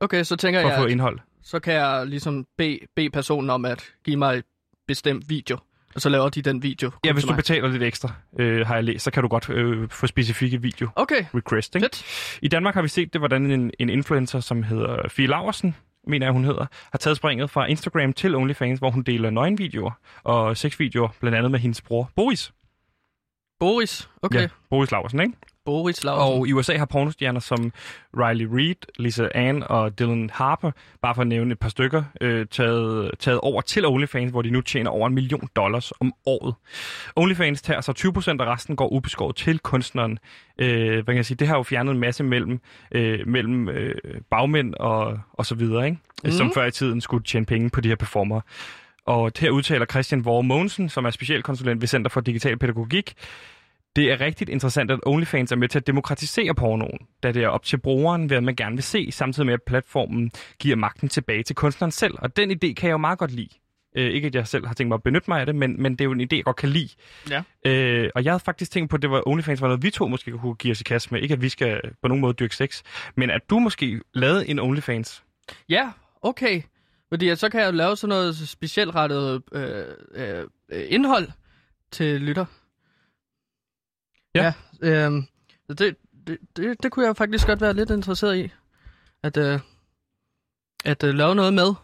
Okay, så tænker for jeg, at få indhold. så kan jeg ligesom bede, bede personen om at give mig et bestemt video. Og så laver de den video. Ja, hvis du mig. betaler lidt ekstra, øh, har jeg læst, så kan du godt øh, få specifikke video Okay, request. Ikke? fedt. I Danmark har vi set det, hvordan en, en influencer, som hedder Fie Laversen, mener jeg, hun hedder, har taget springet fra Instagram til OnlyFans, hvor hun deler nøgenvideoer og sexvideoer, blandt andet med hendes bror Boris. Boris. Okay. Ja, Boris Laversen, ikke? Boris Lausen. Og i USA har pornostjerner som Riley Reid, Lisa Ann og Dylan Harper, bare for at nævne et par stykker, øh, taget, taget over til OnlyFans, hvor de nu tjener over en million dollars om året. OnlyFans tager så 20% og resten går ubeskåret til kunstneren. Øh, hvad kan jeg sige? Det har jo fjernet en masse mellem, øh, mellem øh, bagmænd og, og så videre, ikke? Mm. som før i tiden skulle tjene penge på de her performere. Og her udtaler Christian Vore Mogensen, som er specialkonsulent ved Center for Digital Pædagogik, det er rigtig interessant, at OnlyFans er med til at demokratisere pornoen, da det er op til brugeren, hvad man gerne vil se, samtidig med at platformen giver magten tilbage til kunstneren selv. Og den idé kan jeg jo meget godt lide. Øh, ikke at jeg selv har tænkt mig at benytte mig af det, men, men det er jo en idé, jeg godt kan lide. Ja. Øh, og jeg havde faktisk tænkt på, at det var OnlyFans var noget, vi to måske kunne give os i kast med. Ikke at vi skal på nogen måde dyrke sex, men at du måske lavede en OnlyFans. Ja, okay. Fordi så kan jeg lave sådan noget specielt rettet øh, øh, øh, indhold til lytter. Ja. ja øh, det, det, det, det kunne jeg faktisk godt være lidt interesseret i. At, øh, at øh, lave noget med.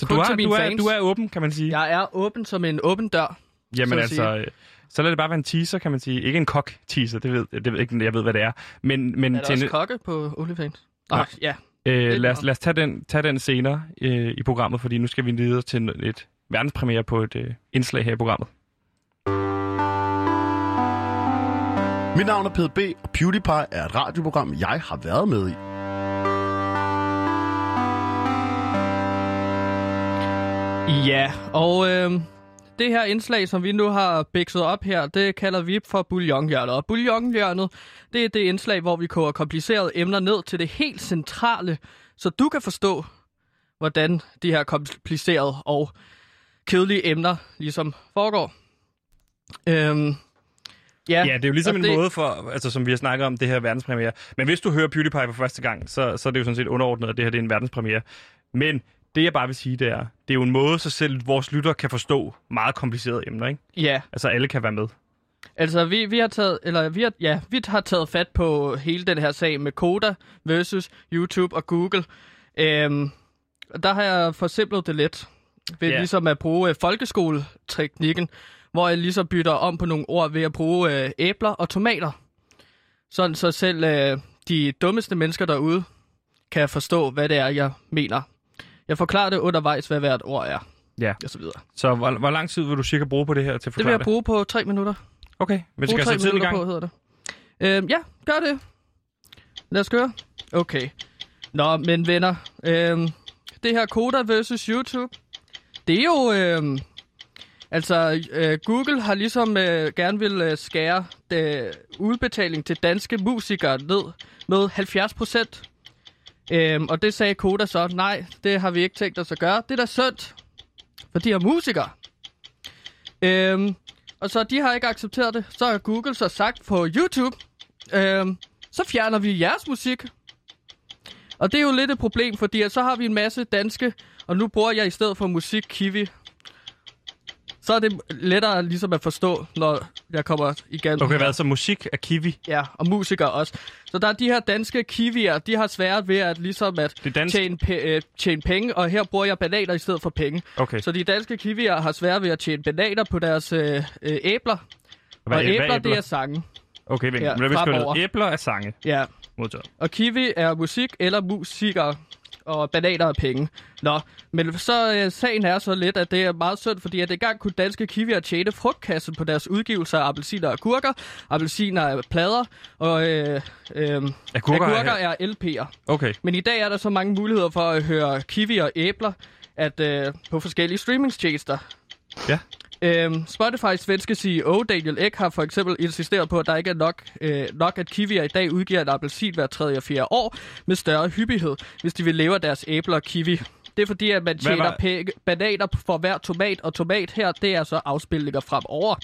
Så Kun du er, du, er, fans. du er åben, kan man sige. Jeg er åben som en åben dør. Jamen så altså, øh, så lad det bare være en teaser, kan man sige. Ikke en kok-teaser, det ved, det ved ikke, jeg ved, hvad det er. Men, men Er der til også en, kokke på OnlyFans? Nej. Ja. øh, lad, os, lad os tage den, tage den senere øh, i programmet, fordi nu skal vi videre til et verdenspremiere på et øh, indslag her i programmet. Mit navn er PDB, og PewDiePie er et radioprogram, jeg har været med i. Ja, og øh, det her indslag, som vi nu har bækset op her, det kalder vi for bouillonhjørnet. Og bouillonhjørnet, det er det indslag, hvor vi koger komplicerede emner ned til det helt centrale, så du kan forstå, hvordan de her komplicerede og kedelige emner ligesom foregår. Øhm, ja, Ja, det er jo ligesom en det- måde for, altså som vi har snakket om, det her verdenspremiere. Men hvis du hører PewDiePie for første gang, så, så er det jo sådan set underordnet, at det her det er en verdenspremiere. Men det jeg bare vil sige, det er, det er jo en måde, så selv vores lytter kan forstå meget komplicerede emner, ikke? Ja, Altså alle kan være med. Altså, vi, vi har taget, eller vi har, ja, vi har taget fat på hele den her sag med Koda versus YouTube og Google. Øhm, der har jeg forsimplet det lidt ved Ja. ligesom at bruge øh, folkeskoleteknikken, hvor jeg ligesom bytter om på nogle ord ved at bruge øh, æbler og tomater. Sådan så selv øh, de dummeste mennesker derude kan forstå, hvad det er, jeg mener. Jeg forklarer det undervejs, hvad hvert ord er. Ja. Og så videre. Så hvor, hvor lang tid vil du cirka bruge på det her til at Det vil forklare jeg bruge på tre minutter. Okay, men skal jeg sætte tiden i gang? på, hedder det. Øhm, ja, gør det. Lad os køre. Okay. Nå, men venner. Øhm, det her Koda versus YouTube. Det er jo... Øhm, altså, øh, Google har ligesom øh, gerne vil øh, skære det, udbetaling til danske musikere ned med 70 procent. Øhm, og det sagde Koda så, nej, det har vi ikke tænkt os at gøre. Det er da synd for de her musikere. Øhm, og så de har ikke accepteret det. Så har Google så sagt på YouTube, øhm, så fjerner vi jeres musik. Og det er jo lidt et problem, fordi så har vi en masse danske, og nu bruger jeg i stedet for musik Kiwi. Så er det lettere ligesom at forstå, når jeg kommer igen. Okay, hvad så musik er kiwi? Ja, og musikere også. Så der er de her danske kiwier, de har svært ved at ligesom at Det dansk. tjene, pe- øh, tjene penge, og her bruger jeg bananer i stedet for penge. Okay. Så de danske kiwier har svært ved at tjene bananer på deres øh, øh, æbler. Hvad- og hvad æbler, æbler? det er sange. Okay, vent. Ja, men fremover. æbler er sange. Ja. Modtaget. Og kiwi er musik eller musikere, og bananer er penge. Nå, men så øh, sagen er så lidt, at det er meget synd, fordi at engang kunne danske kiwier tjene frugtkassen på deres udgivelser af appelsiner og agurker. Appelsiner er plader, og øh, øh, Agurker agurker, er- er LP'er. Okay. Men i dag er der så mange muligheder for at høre kiwi og æbler at, øh, på forskellige streamingtjenester. Ja. Øhm, Spotify's svenske CEO Daniel Ek har for eksempel insisteret på, at der ikke er nok, øh, nok at kiwier i dag udgiver en appelsin hver tredje og fjerde år med større hyppighed, hvis de vil leve af deres æbler og kiwi. Det er fordi, at man tjener penge, bananer for hver tomat, og tomat her, det er så afspilninger fremover.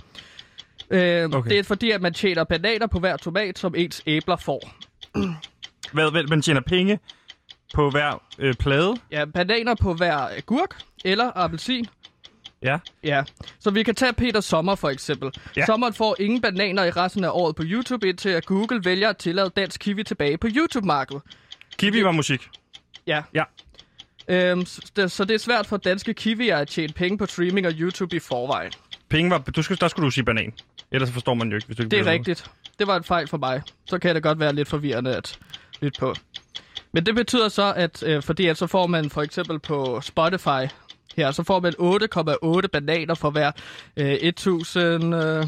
Øh, Okay. okay. Det er fordi, at man tjener bananer på hver tomat, som ens æbler får. Hvad, hvad, man tjener penge på hver øh, plade? Ja, bananer på hver agurk eller appelsin. Ja. Ja, så vi kan tage Peter Sommer for eksempel. Ja. Sommeren får ingen bananer i resten af året på YouTube, indtil at Google vælger at tillade dansk kiwi tilbage på YouTube-markedet. Kiwi var musik. Ja. Ja. Øhm, så, det, så det er svært for danske kiwier at tjene penge på streaming og YouTube i forvejen. Penge var... Du skulle, der skulle du sige banan. Ellers forstår man jo ikke, hvis du ikke Det er rigtigt. Det var en fejl for mig. Så kan det godt være lidt forvirrende at lytte på. Men det betyder så, at øh, fordi at så får man for eksempel på Spotify her, så får man 8,8 bananer for hver øh, 1000, øh,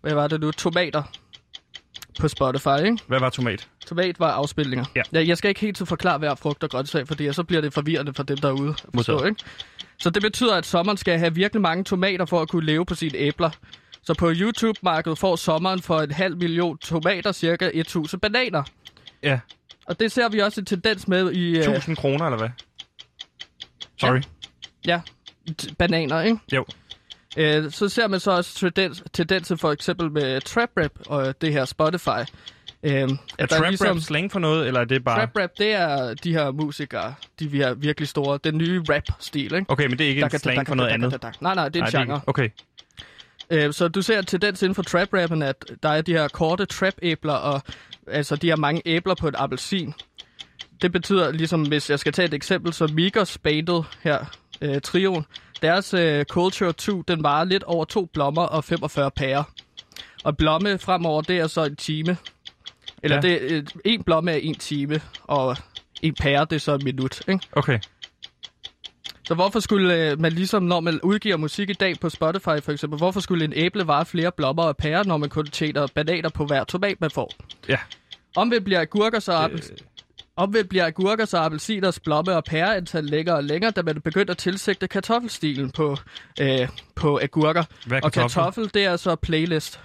hvad var det nu, tomater på Spotify, ikke? Hvad var tomat? Tomat var afspilninger. Ja. ja jeg skal ikke helt så forklare hver frugt og grøntsag, fordi så bliver det forvirrende for dem derude. Forstå, ikke? Så det betyder, at sommeren skal have virkelig mange tomater for at kunne leve på sine æbler. Så på YouTube-markedet får sommeren for en halv million tomater cirka 1000 bananer. Ja. Og det ser vi også en tendens med i... øh, 1000 kroner, eller hvad? Sorry. Ja, t- bananer, ikke? Jo. Øh, så ser man så også tendens, for eksempel med trap rap og det her Spotify. Øh, Er trap rap slang for noget, eller er det bare... Trap rap, det er de her musikere, de vi er virkelig store. Den nye rap-stil, ikke? Okay, men det er ikke en slang for noget andet. Nej, nej, det er en genre. Okay. Øh, så du ser en tendens inden for trap-rappen, at der er de her korte trap-æbler, og altså de har mange æbler på et appelsin. Det betyder, ligesom hvis jeg skal tage et eksempel, så Migos bandet her, øh, trioen, deres øh, Culture 2, den varer lidt over to blommer og 45 pærer. Og blomme fremover, det er så en time. Eller Ja. det, øh, en blomme er en time, og en pære, det er så en minut, ikke? Okay. Så hvorfor skulle øh, man ligesom, når man udgiver musik i dag på Spotify for eksempel, hvorfor skulle en æble vare flere blommer og pærer, når man kun tjener bananer på hver tomat, man får? Ja. Omvendt bliver agurker så appels... Omvendt bliver agurker så appelsiners blomme og pæreantal længere og længere, da man begyndte at tilsigte kartoffelstilen på, øh, på agurker. Hvad og kartoffel? kartoffel, det er så playlist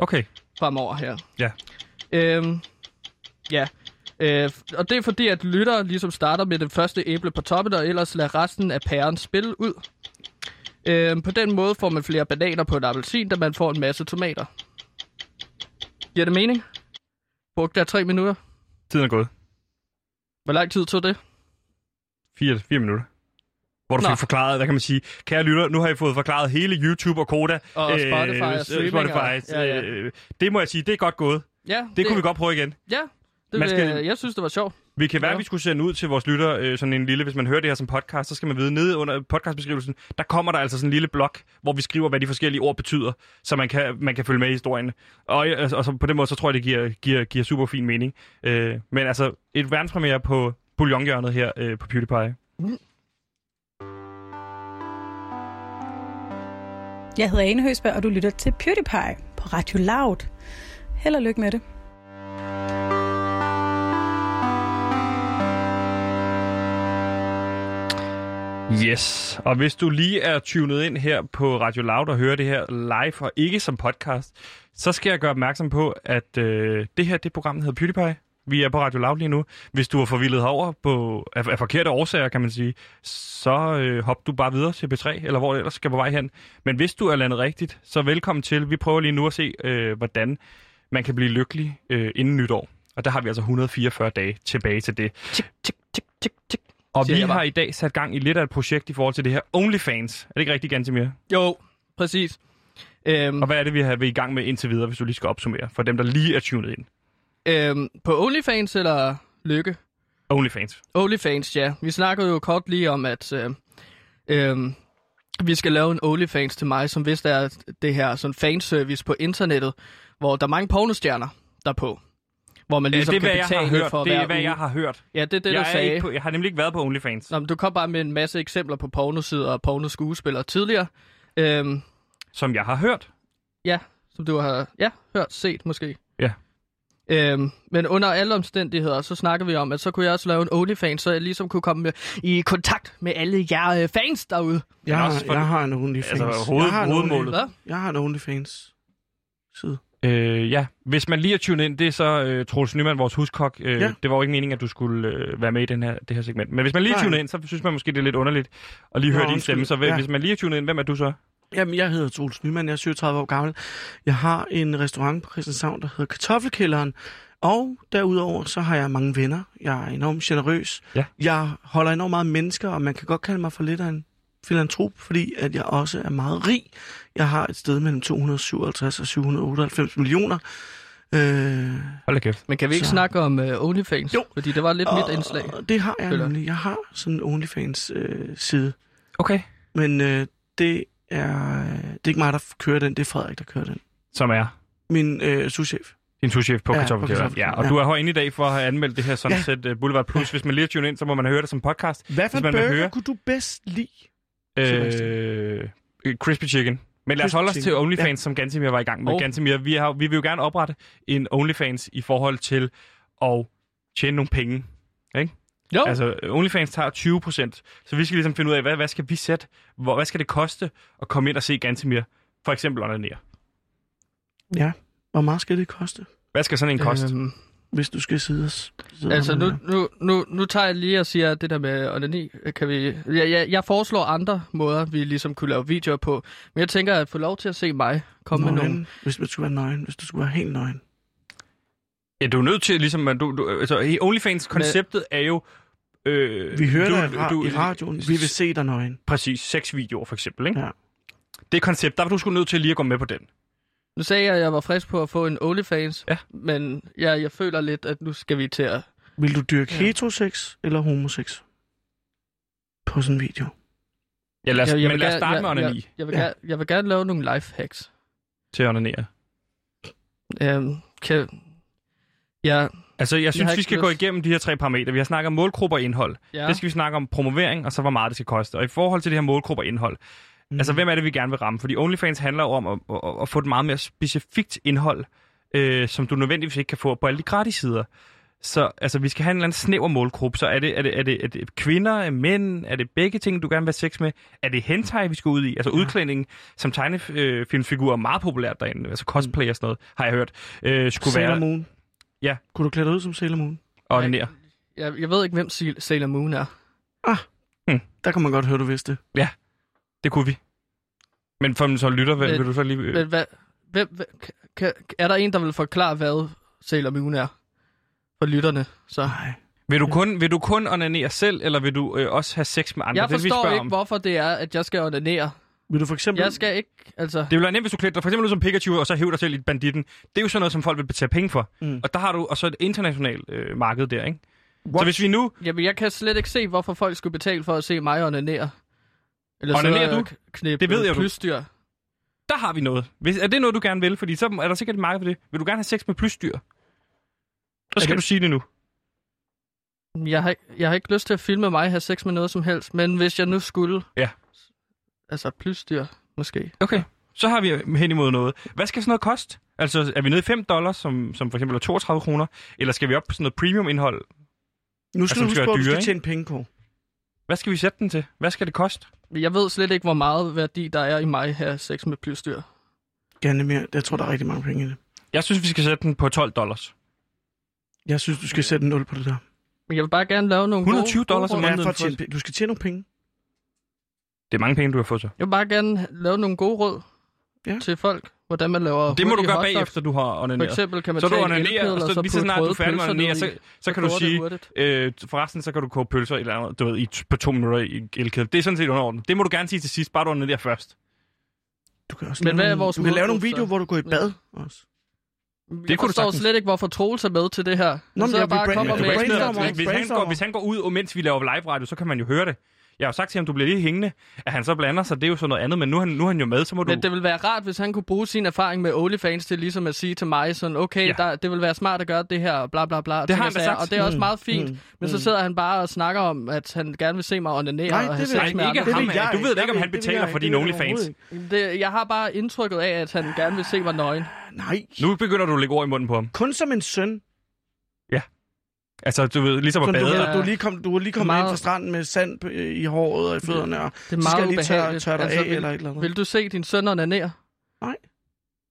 Okay. fremover her. Ja. Øhm, ja. Øh, og det er fordi, at lyttere ligesom starter med den første æble på toppen, og ellers lader resten af pæren spille ud. Øhm, på den måde får man flere bananer på en appelsin, da man får en masse tomater. Giver det mening? Brugte jeg tre minutter? Tiden er gået. Hvor lang tid tog det? Fire, fire minutter. Hvor du Nå. fik forklaret, hvad kan man sige, kære lytter, nu har I fået forklaret hele YouTube og Koda. Og Spotify og streaming og- Spotify. ja, ja. Øh, det må jeg sige, det er godt gået. Ja, Det, det kunne vi godt prøve igen. Ja, det, Man skal... jeg synes, det var sjovt. Vi kan være, Ja. at vi skulle sende ud til vores lytter øh, sådan en lille, hvis man hører det her som podcast, så skal man vide, nede under podcastbeskrivelsen, der kommer der altså sådan en lille blok, hvor vi skriver, hvad de forskellige ord betyder, så man kan, man kan følge med i historien. Og, øh, og så på den måde, så tror jeg, det giver, giver, giver super fin mening. Øh, men altså, et verdenspremiere på bouillonhjørnet her øh, på PewDiePie. Jeg hedder Ane Høsberg, og du lytter til PewDiePie på Radio Loud. Held og lykke med det. Yes, og hvis du lige er tunet ind her på Radio Loud og hører det her live og ikke som podcast, så skal jeg gøre opmærksom på, at øh, det her, det program hedder PewDiePie. Vi er på Radio Loud lige nu. Hvis du er forvildet herover på, af, af forkerte årsager, kan man sige, så øh, hop du bare videre til B3, eller hvor det ellers skal på vej hen. Men hvis du er landet rigtigt, så velkommen til. Vi prøver lige nu at se, øh, hvordan man kan blive lykkelig øh, inden nytår. Og der har vi altså 144 dage tilbage til det. Tik, tik, tik, tik, tik. Og vi har i dag sat gang i lidt af et projekt i forhold til det her OnlyFans. Er det ikke rigtigt, Gantemir? Jo, præcis. Øhm, Og hvad er det, vi har været i gang med indtil videre, hvis du lige skal opsummere, for dem, der lige er tunet ind? øhm, på OnlyFans eller Lykke? OnlyFans. OnlyFans, ja. Vi snakkede jo kort lige om, at øh, øh, vi skal lave en OnlyFans til mig, som vist er det her sådan fanservice på internettet, hvor der er mange pornostjerner derpå. Hvor man Ja, ligesom det er, hvad kan jeg betale har hørt. for Det er, hvad uge. jeg har hørt. Ja, det er det, jeg, du er sagde. ikke på, jeg har nemlig ikke været på OnlyFans, Nå, men du kom bare med en masse eksempler på pornosider og pornoskuespillere tidligere. Øhm, som jeg har hørt. ja, som du har ja, hørt, set måske. Ja. Øhm, men under alle omstændigheder, så snakker vi om, at så kunne jeg også lave en OnlyFans, så jeg ligesom kunne komme med, i kontakt med alle jer øh, fans derude. Jeg, har, også for- jeg har en OnlyFans. Altså, hoved- jeg har en hovedmålet. Only- Hvad? Jeg har en OnlyFans side. Øh, ja, hvis man lige er tunet ind, det er så øh, Troels Nyman, vores huskok. Øh, Ja. Det var jo ikke meningen, at du skulle øh, være med i den her, det her segment. Men hvis man lige er tunet ind, så synes man måske, det er lidt underligt at lige Nå, høre din stemme. Så hvis, Ja. hvis man lige er tunet ind, hvem er du så? Jamen, jeg hedder Troels Nyman, jeg er 37 år gammel. Jeg har en restaurant på Christianshavn, der hedder Kartoffelkælderen. Og derudover, så har jeg mange venner. Jeg er enormt generøs. Ja. Jeg holder enormt meget mennesker, og man kan godt kalde mig for lidt af en filantrop, fordi at jeg også er meget rig. Jeg har et sted mellem 257 og 798 millioner. Øh, Hold da kæft. Men kan vi ikke Så- snakke om uh, OnlyFans? Jo. Fordi det var lidt mit indslag. Og det har jeg nemlig. Jeg har sådan en OnlyFans-side. Øh, side. Okay. Men øh, det, er, det er ikke mig, der kører den. Det er Frederik, der kører den. Som er Min øh, souschef. din souschef på Ja, Kartoffelkælderen. Ja, og ja. du er herinde i dag for at have anmeldt det her Sunset ja. Boulevard Plus. Hvis man lige er tunet ind, så må man høre det som podcast. Hvad for man burger høre- kunne du bedst lide? Øh, crispy chicken. Men lad os holde os til. OnlyFans, Ja. som Gantemir var i gang med. Oh. Gantemir, vi, har, vi vil jo gerne oprette en OnlyFans i forhold til at tjene nogle penge. Ikke? Jo, Altså, OnlyFans tager 20 procent. Så vi skal ligesom finde ud af, hvad, hvad skal vi sætte? Hvor, hvad skal det koste at komme ind og se Gantemir? For eksempel onanere. Ja. Hvor meget skal det koste, Hvad skal sådan en koste? Øhm, hvis du skal sidde og... altså, nu, nu, nu, nu tager jeg lige og siger det der med onani. Kan vi, jeg, jeg, jeg foreslår andre måder, vi ligesom kunne lave videoer på. Men jeg tænker at få lov til at se mig komme med nogle... nøgen, hvis du skulle være nøgen. Hvis du skulle være helt nøgen. Ja, du er nødt til ligesom... at Du, du, altså, OnlyFans-konceptet er jo... Øh, Vi hører du, dig ra- i radioen. Vi vil se dig nøgen. Præcis, seks videoer for eksempel, ikke? Ja. Det koncept, der var du sgu nødt til lige at gå med på den. Nu sagde jeg, at jeg var frisk på at få en OnlyFans. Ja. Men jeg, jeg føler lidt, at nu skal vi til at... Vil du dyrke Ja. heterosex eller homosex? På sådan en video. Ja, lad os, jeg, jeg men lad os starte med jeg, onani jeg, jeg, vil Ja. gerne, jeg vil gerne lave nogle life hacks. til at onanere. Øhm, kan, ja, Altså, jeg synes, har vi skal gå lyst. igennem de her tre parametre. Vi har snakket om målgrupper og indhold. Ja. Det skal vi snakke om promovering, og så hvor meget det skal koste. Og i forhold til det her målgrupper og indhold, Mm. mm. altså hvem er det, vi gerne vil ramme? Fordi OnlyFans handler jo om at, at, at få et meget mere specifikt indhold, øh, som du nødvendigvis ikke kan få på alle de gratis sider. Så altså, vi skal have en eller anden snæver målgruppe. Så er det, er det, er det, er det kvinder, er mænd, er det begge ting, du gerne vil have sex med? Er det hentai, vi skal ud i? Altså udklædning som tegnefilmsfigur er meget populært derinde. Altså cosplay og sådan noget, har jeg hørt. Øh, skulle Sailor være Moon. Ja. Kunne du klæde dig ud som Sailor Moon? og onanere. jeg, jeg ved ikke, hvem Sailor Moon er. Der kan man godt høre, du vidste det. Det kunne vi. Men for så lytter, vil, Men- vil du så lige... Men hvad, hvem, hvem, kan, er der en, der vil forklare, hvad Sailor Moon er? For lytterne, så... Nej. vil, du kun, vil du kun onanere selv, eller vil du øh, også have sex med andre? Jeg det, det, vi forstår spørger ikke, om. hvorfor det er, at jeg skal onanere. Vil du for eksempel... Jeg skal ikke, altså... Det vil være nemt, hvis du klædte dig for eksempel ud som Pikachu, og så hæver dig selv i banditten. Det er jo sådan noget, som folk vil betale penge for. Mm. Og der har du og så et internationalt øh, marked der, ikke? What? Så hvis vi nu... Jamen, jeg kan slet ikke se, hvorfor folk skulle betale for at se mig onanere. Eller Onanerer og du? Knæppe Det ved jeg, du- plysdyr. Der har vi noget. Hvis, er det noget, du gerne vil? Fordi så er der sikkert et marked for det. Vil du gerne have sex med plysdyr? Så skal det- du sige det nu. Jeg har, ikke- jeg har ikke lyst til at filme mig have sex med noget som helst, men hvis jeg nu skulle... Ja. Altså, plysdyr, måske. Okay. Så har vi hen imod noget. Hvad skal sådan noget koste? Altså, er vi nede i 5 dollars, som, som for eksempel er 32 kroner? Eller skal vi op på sådan noget premium-indhold? Nu skal Altså, du huske på, at du skal tjene penge på. Hvad skal vi sætte den til? Hvad skal det koste? Jeg ved slet ikke, hvor meget værdi der er i mig have sex med plysdyr. Gerne mere. Jeg tror, der er rigtig mange penge i det. Jeg synes, vi skal sætte den på 12 dollars. Jeg synes, du skal sætte en 0 på det der. Men jeg vil bare gerne lave nogle 120 gode, dollars om måneden. for at tjene. Du skal tjene nogle penge. Det er mange penge, du har fået så. Jeg vil bare gerne lave nogle gode råd Ja. til folk, hvordan man laver Det må du gøre hotdogs. bagefter, du har For onaneret. eksempel kan man Så du tage en onanerer, og så lige så snart du er færdig med onanere, ned så, i. så kan du det sige, øh, forresten, så kan du koge pølser eller andet, du ved, i, på to minutter i elkedel. Det er sådan set underordnet. Det må du gerne sige til sidst, bare du onanerer først. Du kan også Men lave hvad er nogle- vores Du kan lave nogle videoer, så? hvor du går i bad også. Jeg kunne du forstår slet ikke, hvorfor Troels er med til det her. Nå, så jeg bare kommer med hvis, han går, brainstormer. hvis han går ud, og mens vi laver live radio, så kan man jo høre det. Jeg har jo sagt til ham, du bliver lige hængende. At han så blander sig, det er jo sådan noget andet, men nu er han, nu er han jo med, så må du... Men det vil være rart, hvis han kunne bruge sin erfaring med OnlyFans til ligesom at sige til mig sådan, okay, Ja. der, det vil være smart at gøre det her, bla bla bla. ting har og han sagt. Og det er også Mm, meget fint. mm, Men så mm. sidder han bare og snakker om, at han gerne vil se mig onanere Nej, og det have vil sex med ikke andre. ham. jeg Du ved ikke, om han det betaler jeg for dine Det OnlyFans. Det, jeg har bare indtrykket af, at han gerne vil se mig nøgen. Nej, Nu begynder du at lægge ord i munden på ham. kun som en søn. Altså, du ved, ligesom at Som du, bade. ved, du, er lige kom, du er lige kommet Meget- ind fra stranden med sand i håret og i fødderne, og Det er så skal meget jeg lige tørre, tørre dig Altså, af vil- eller et eller andet. Vil du se din søn onanere?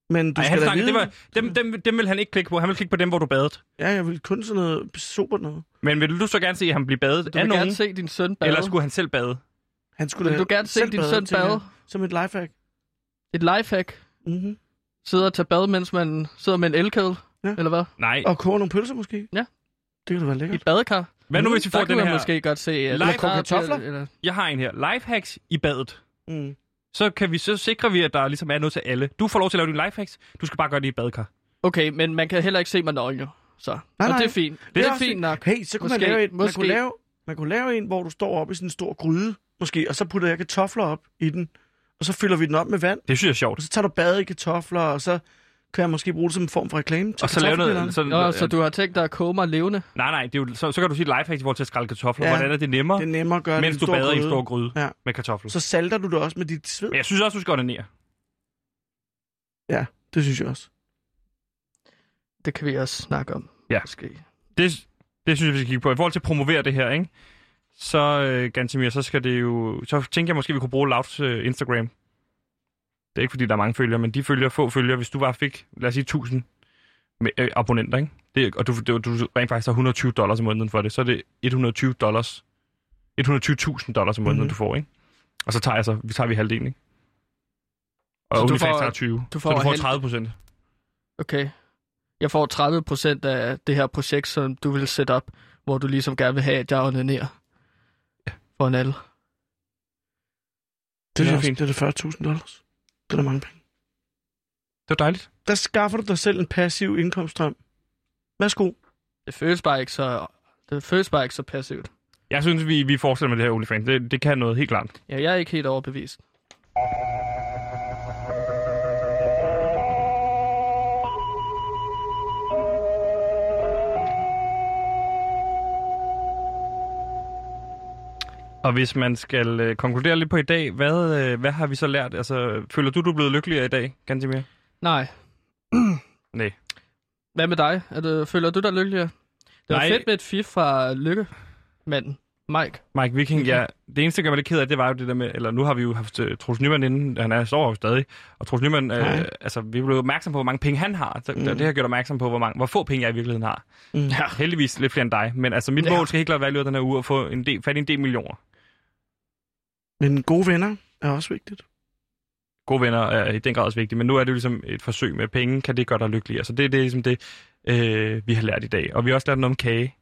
Men du Ej, skal han da vide... det var, dem, dem, dem vil han ikke klikke på. Han vil klikke på dem, hvor du badede. Ja, jeg vil kun sådan noget sobert noget. Men vil du så gerne se, at han bliver badet Du af vil nogen? gerne se din søn bade? Eller skulle han selv bade? Han skulle Vil du gerne se din søn tænker jeg. bade? Som et lifehack. Et lifehack? Mm-hmm. Sidder og tager bad, mens man sidder med en elkedel? Ja. Eller hvad? Nej. Og koge nogle pølser måske. Ja. Det kan da være I lækkert. et badekar? Hvad nu, hvis vi får den her... måske godt se... der er- kartofler? Eller, Jeg har en her. Lifehacks i badet. Mm. Så, kan vi, så sikrer vi, at der ligesom er noget til alle. Du får lov til at lave dine lifehacks. Du skal bare gøre det i et badekar. okay, men man kan heller ikke se mig nøgen jo. Så. Nej, og nej. det er fint. Det, Det er, er fint nok. Hey, så kunne Måske, man lave en, man kunne lave, man kunne lave en, hvor du står oppe i sådan en stor gryde, måske, og så putter jeg kartofler op i den, og så fylder vi den op med vand, Det synes jeg er sjovt. og så tager du bad i kartofler, og så kan jeg måske bruge det som en form for reklame til Og så lave noget... Så, Nå, så du har tænkt dig at koge mig levende? Nej, nej, det er jo, så, så kan du sige lifehacks i forhold til at skrælle kartofler. Ja. Hvordan er det nemmere, Det er nemmere at gøre mens det du bader i en gryde. stor gryde Ja. med kartofler. Så salter du det også med dit sved. Men jeg synes også, du skal ordinere. Ja, det synes jeg også. Det kan vi også snakke om. Ja. Måske. Det, det synes jeg, vi skal kigge på. I forhold til at promovere det her, ikke? Så, øh, Gantemir, så skal det jo... Så tænker jeg måske, vi kunne bruge Louds øh, Instagram. Det er ikke, fordi der er mange følgere, men de følger få følgere. Hvis du bare fik, lad os sige, 1000 med, øh, abonnenter, ikke? Det, og du, du, du rent faktisk har 120 dollars om måneden for det, så er det 120 dollars. 120.000 dollars om måneden, Mhm. mm-hmm. du får, ikke? Og så tager, jeg så, vi tager vi halvdelen, ikke? Og Så du får- tager 20. du så får du får halv- 30 procent. Okay. Jeg får 30 procent af det her projekt, som du vil sætte op, hvor du ligesom gerne vil have, at jeg onanerer. Ja. For en alle. Det, er er, fint. det er det 40.000 dollars. Det er da mange penge. Det var dejligt. Der skaffer du dig selv en passiv indkomststrøm. Værsgo. Det føles bare ikke så, det føles bare ikke så passivt. Jeg synes, vi, vi fortsætter med det her OnlyFans. Det, det kan noget helt klart. Ja, jeg er ikke helt overbevist. Og hvis man skal øh, konkludere lidt på i dag, hvad, øh, hvad har vi så lært? Altså, føler du, du er blevet lykkeligere i dag, Gantimir? Nej. Nej. Hvad med dig? Er du, føler du dig lykkeligere? Det var Nej. fedt med et fif fra Lykke-manden, Mike. Mike Viking, ja. Det eneste, jeg var lidt ked af, det var jo det der med, eller nu har vi jo haft uh, Troels Nyman inden, han er står jo stadig, og Troels Nyman, øh, altså vi blev opmærksom på, hvor mange penge han har. Så, mm. Det har gjort opmærksom på, hvor, mange, hvor få penge jeg i virkeligheden har. Mm. Ja. Heldigvis lidt flere end dig, men altså mit Ja. mål skal helt klart være i løbet af den her uge at få en del, fat i en del millioner. Men gode venner er også vigtigt. Gode venner er i den grad også vigtigt, men nu er det jo ligesom et forsøg med penge, kan det gøre dig lykkelig. Altså det, det er ligesom det, øh, vi har lært i dag. Og vi har også lært noget om kage.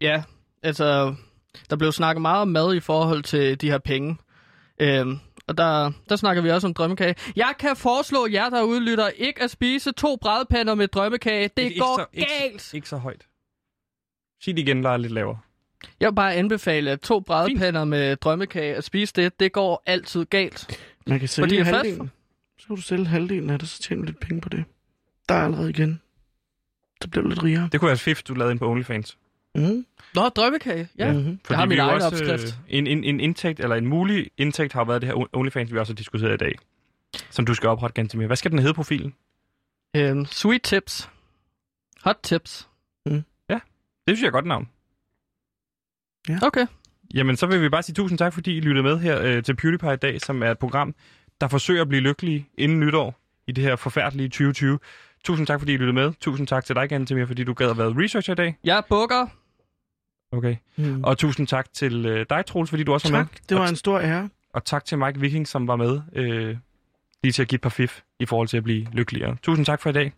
Ja, altså, der blev snakket meget om mad i forhold til de her penge. Øhm, og der, der snakker vi også om drømmekage. Jeg kan foreslå jer, der udlytter, ikke at spise to brædpander med drømmekage. Det Ikke- går ikke så- ikke- galt. Ikke så højt. Sig det igen, der er lidt lavere. Jeg vil bare anbefale, at to brædpander med drømmekage at spise det, det går altid galt. Man kan Fordi sælge er halvdelen. Så kan du sælge halvdelen af det, så tjener du lidt penge på det. Der er allerede igen. Så bliver du lidt rigere. Det kunne være et fif, du lavede ind på OnlyFans. Mm. Nå, drømmekage. Ja, Mm-hmm. jeg har vi min egen også, opskrift. Øh, en, en, en indtægt, eller en mulig indtægt har været det her OnlyFans, vi også har diskuteret i dag. Som du skal oprette ganske mere. Hvad skal den hedde profilen? Øhm, sweet tips. Hot tips. Det synes jeg er et godt navn. Okay. Jamen, så vil vi bare sige tusind tak, fordi I lyttede med her øh, til PewDiePie i dag, som er et program, der forsøger at blive lykkelig inden nytår i det her forfærdelige 2020. Tusind tak, fordi I lyttede med. Tusind tak til dig, Gantemir, fordi du gad at være researcher i dag. Jeg bukker. Okay. Mm. Og tusind tak til øh, dig, Troels, fordi du også var med. Tak, det var og, en stor ære. og tak til Mike Viking, som var med øh, lige til at give et par fif i forhold til at blive lykkeligere. Tusind tak for i dag.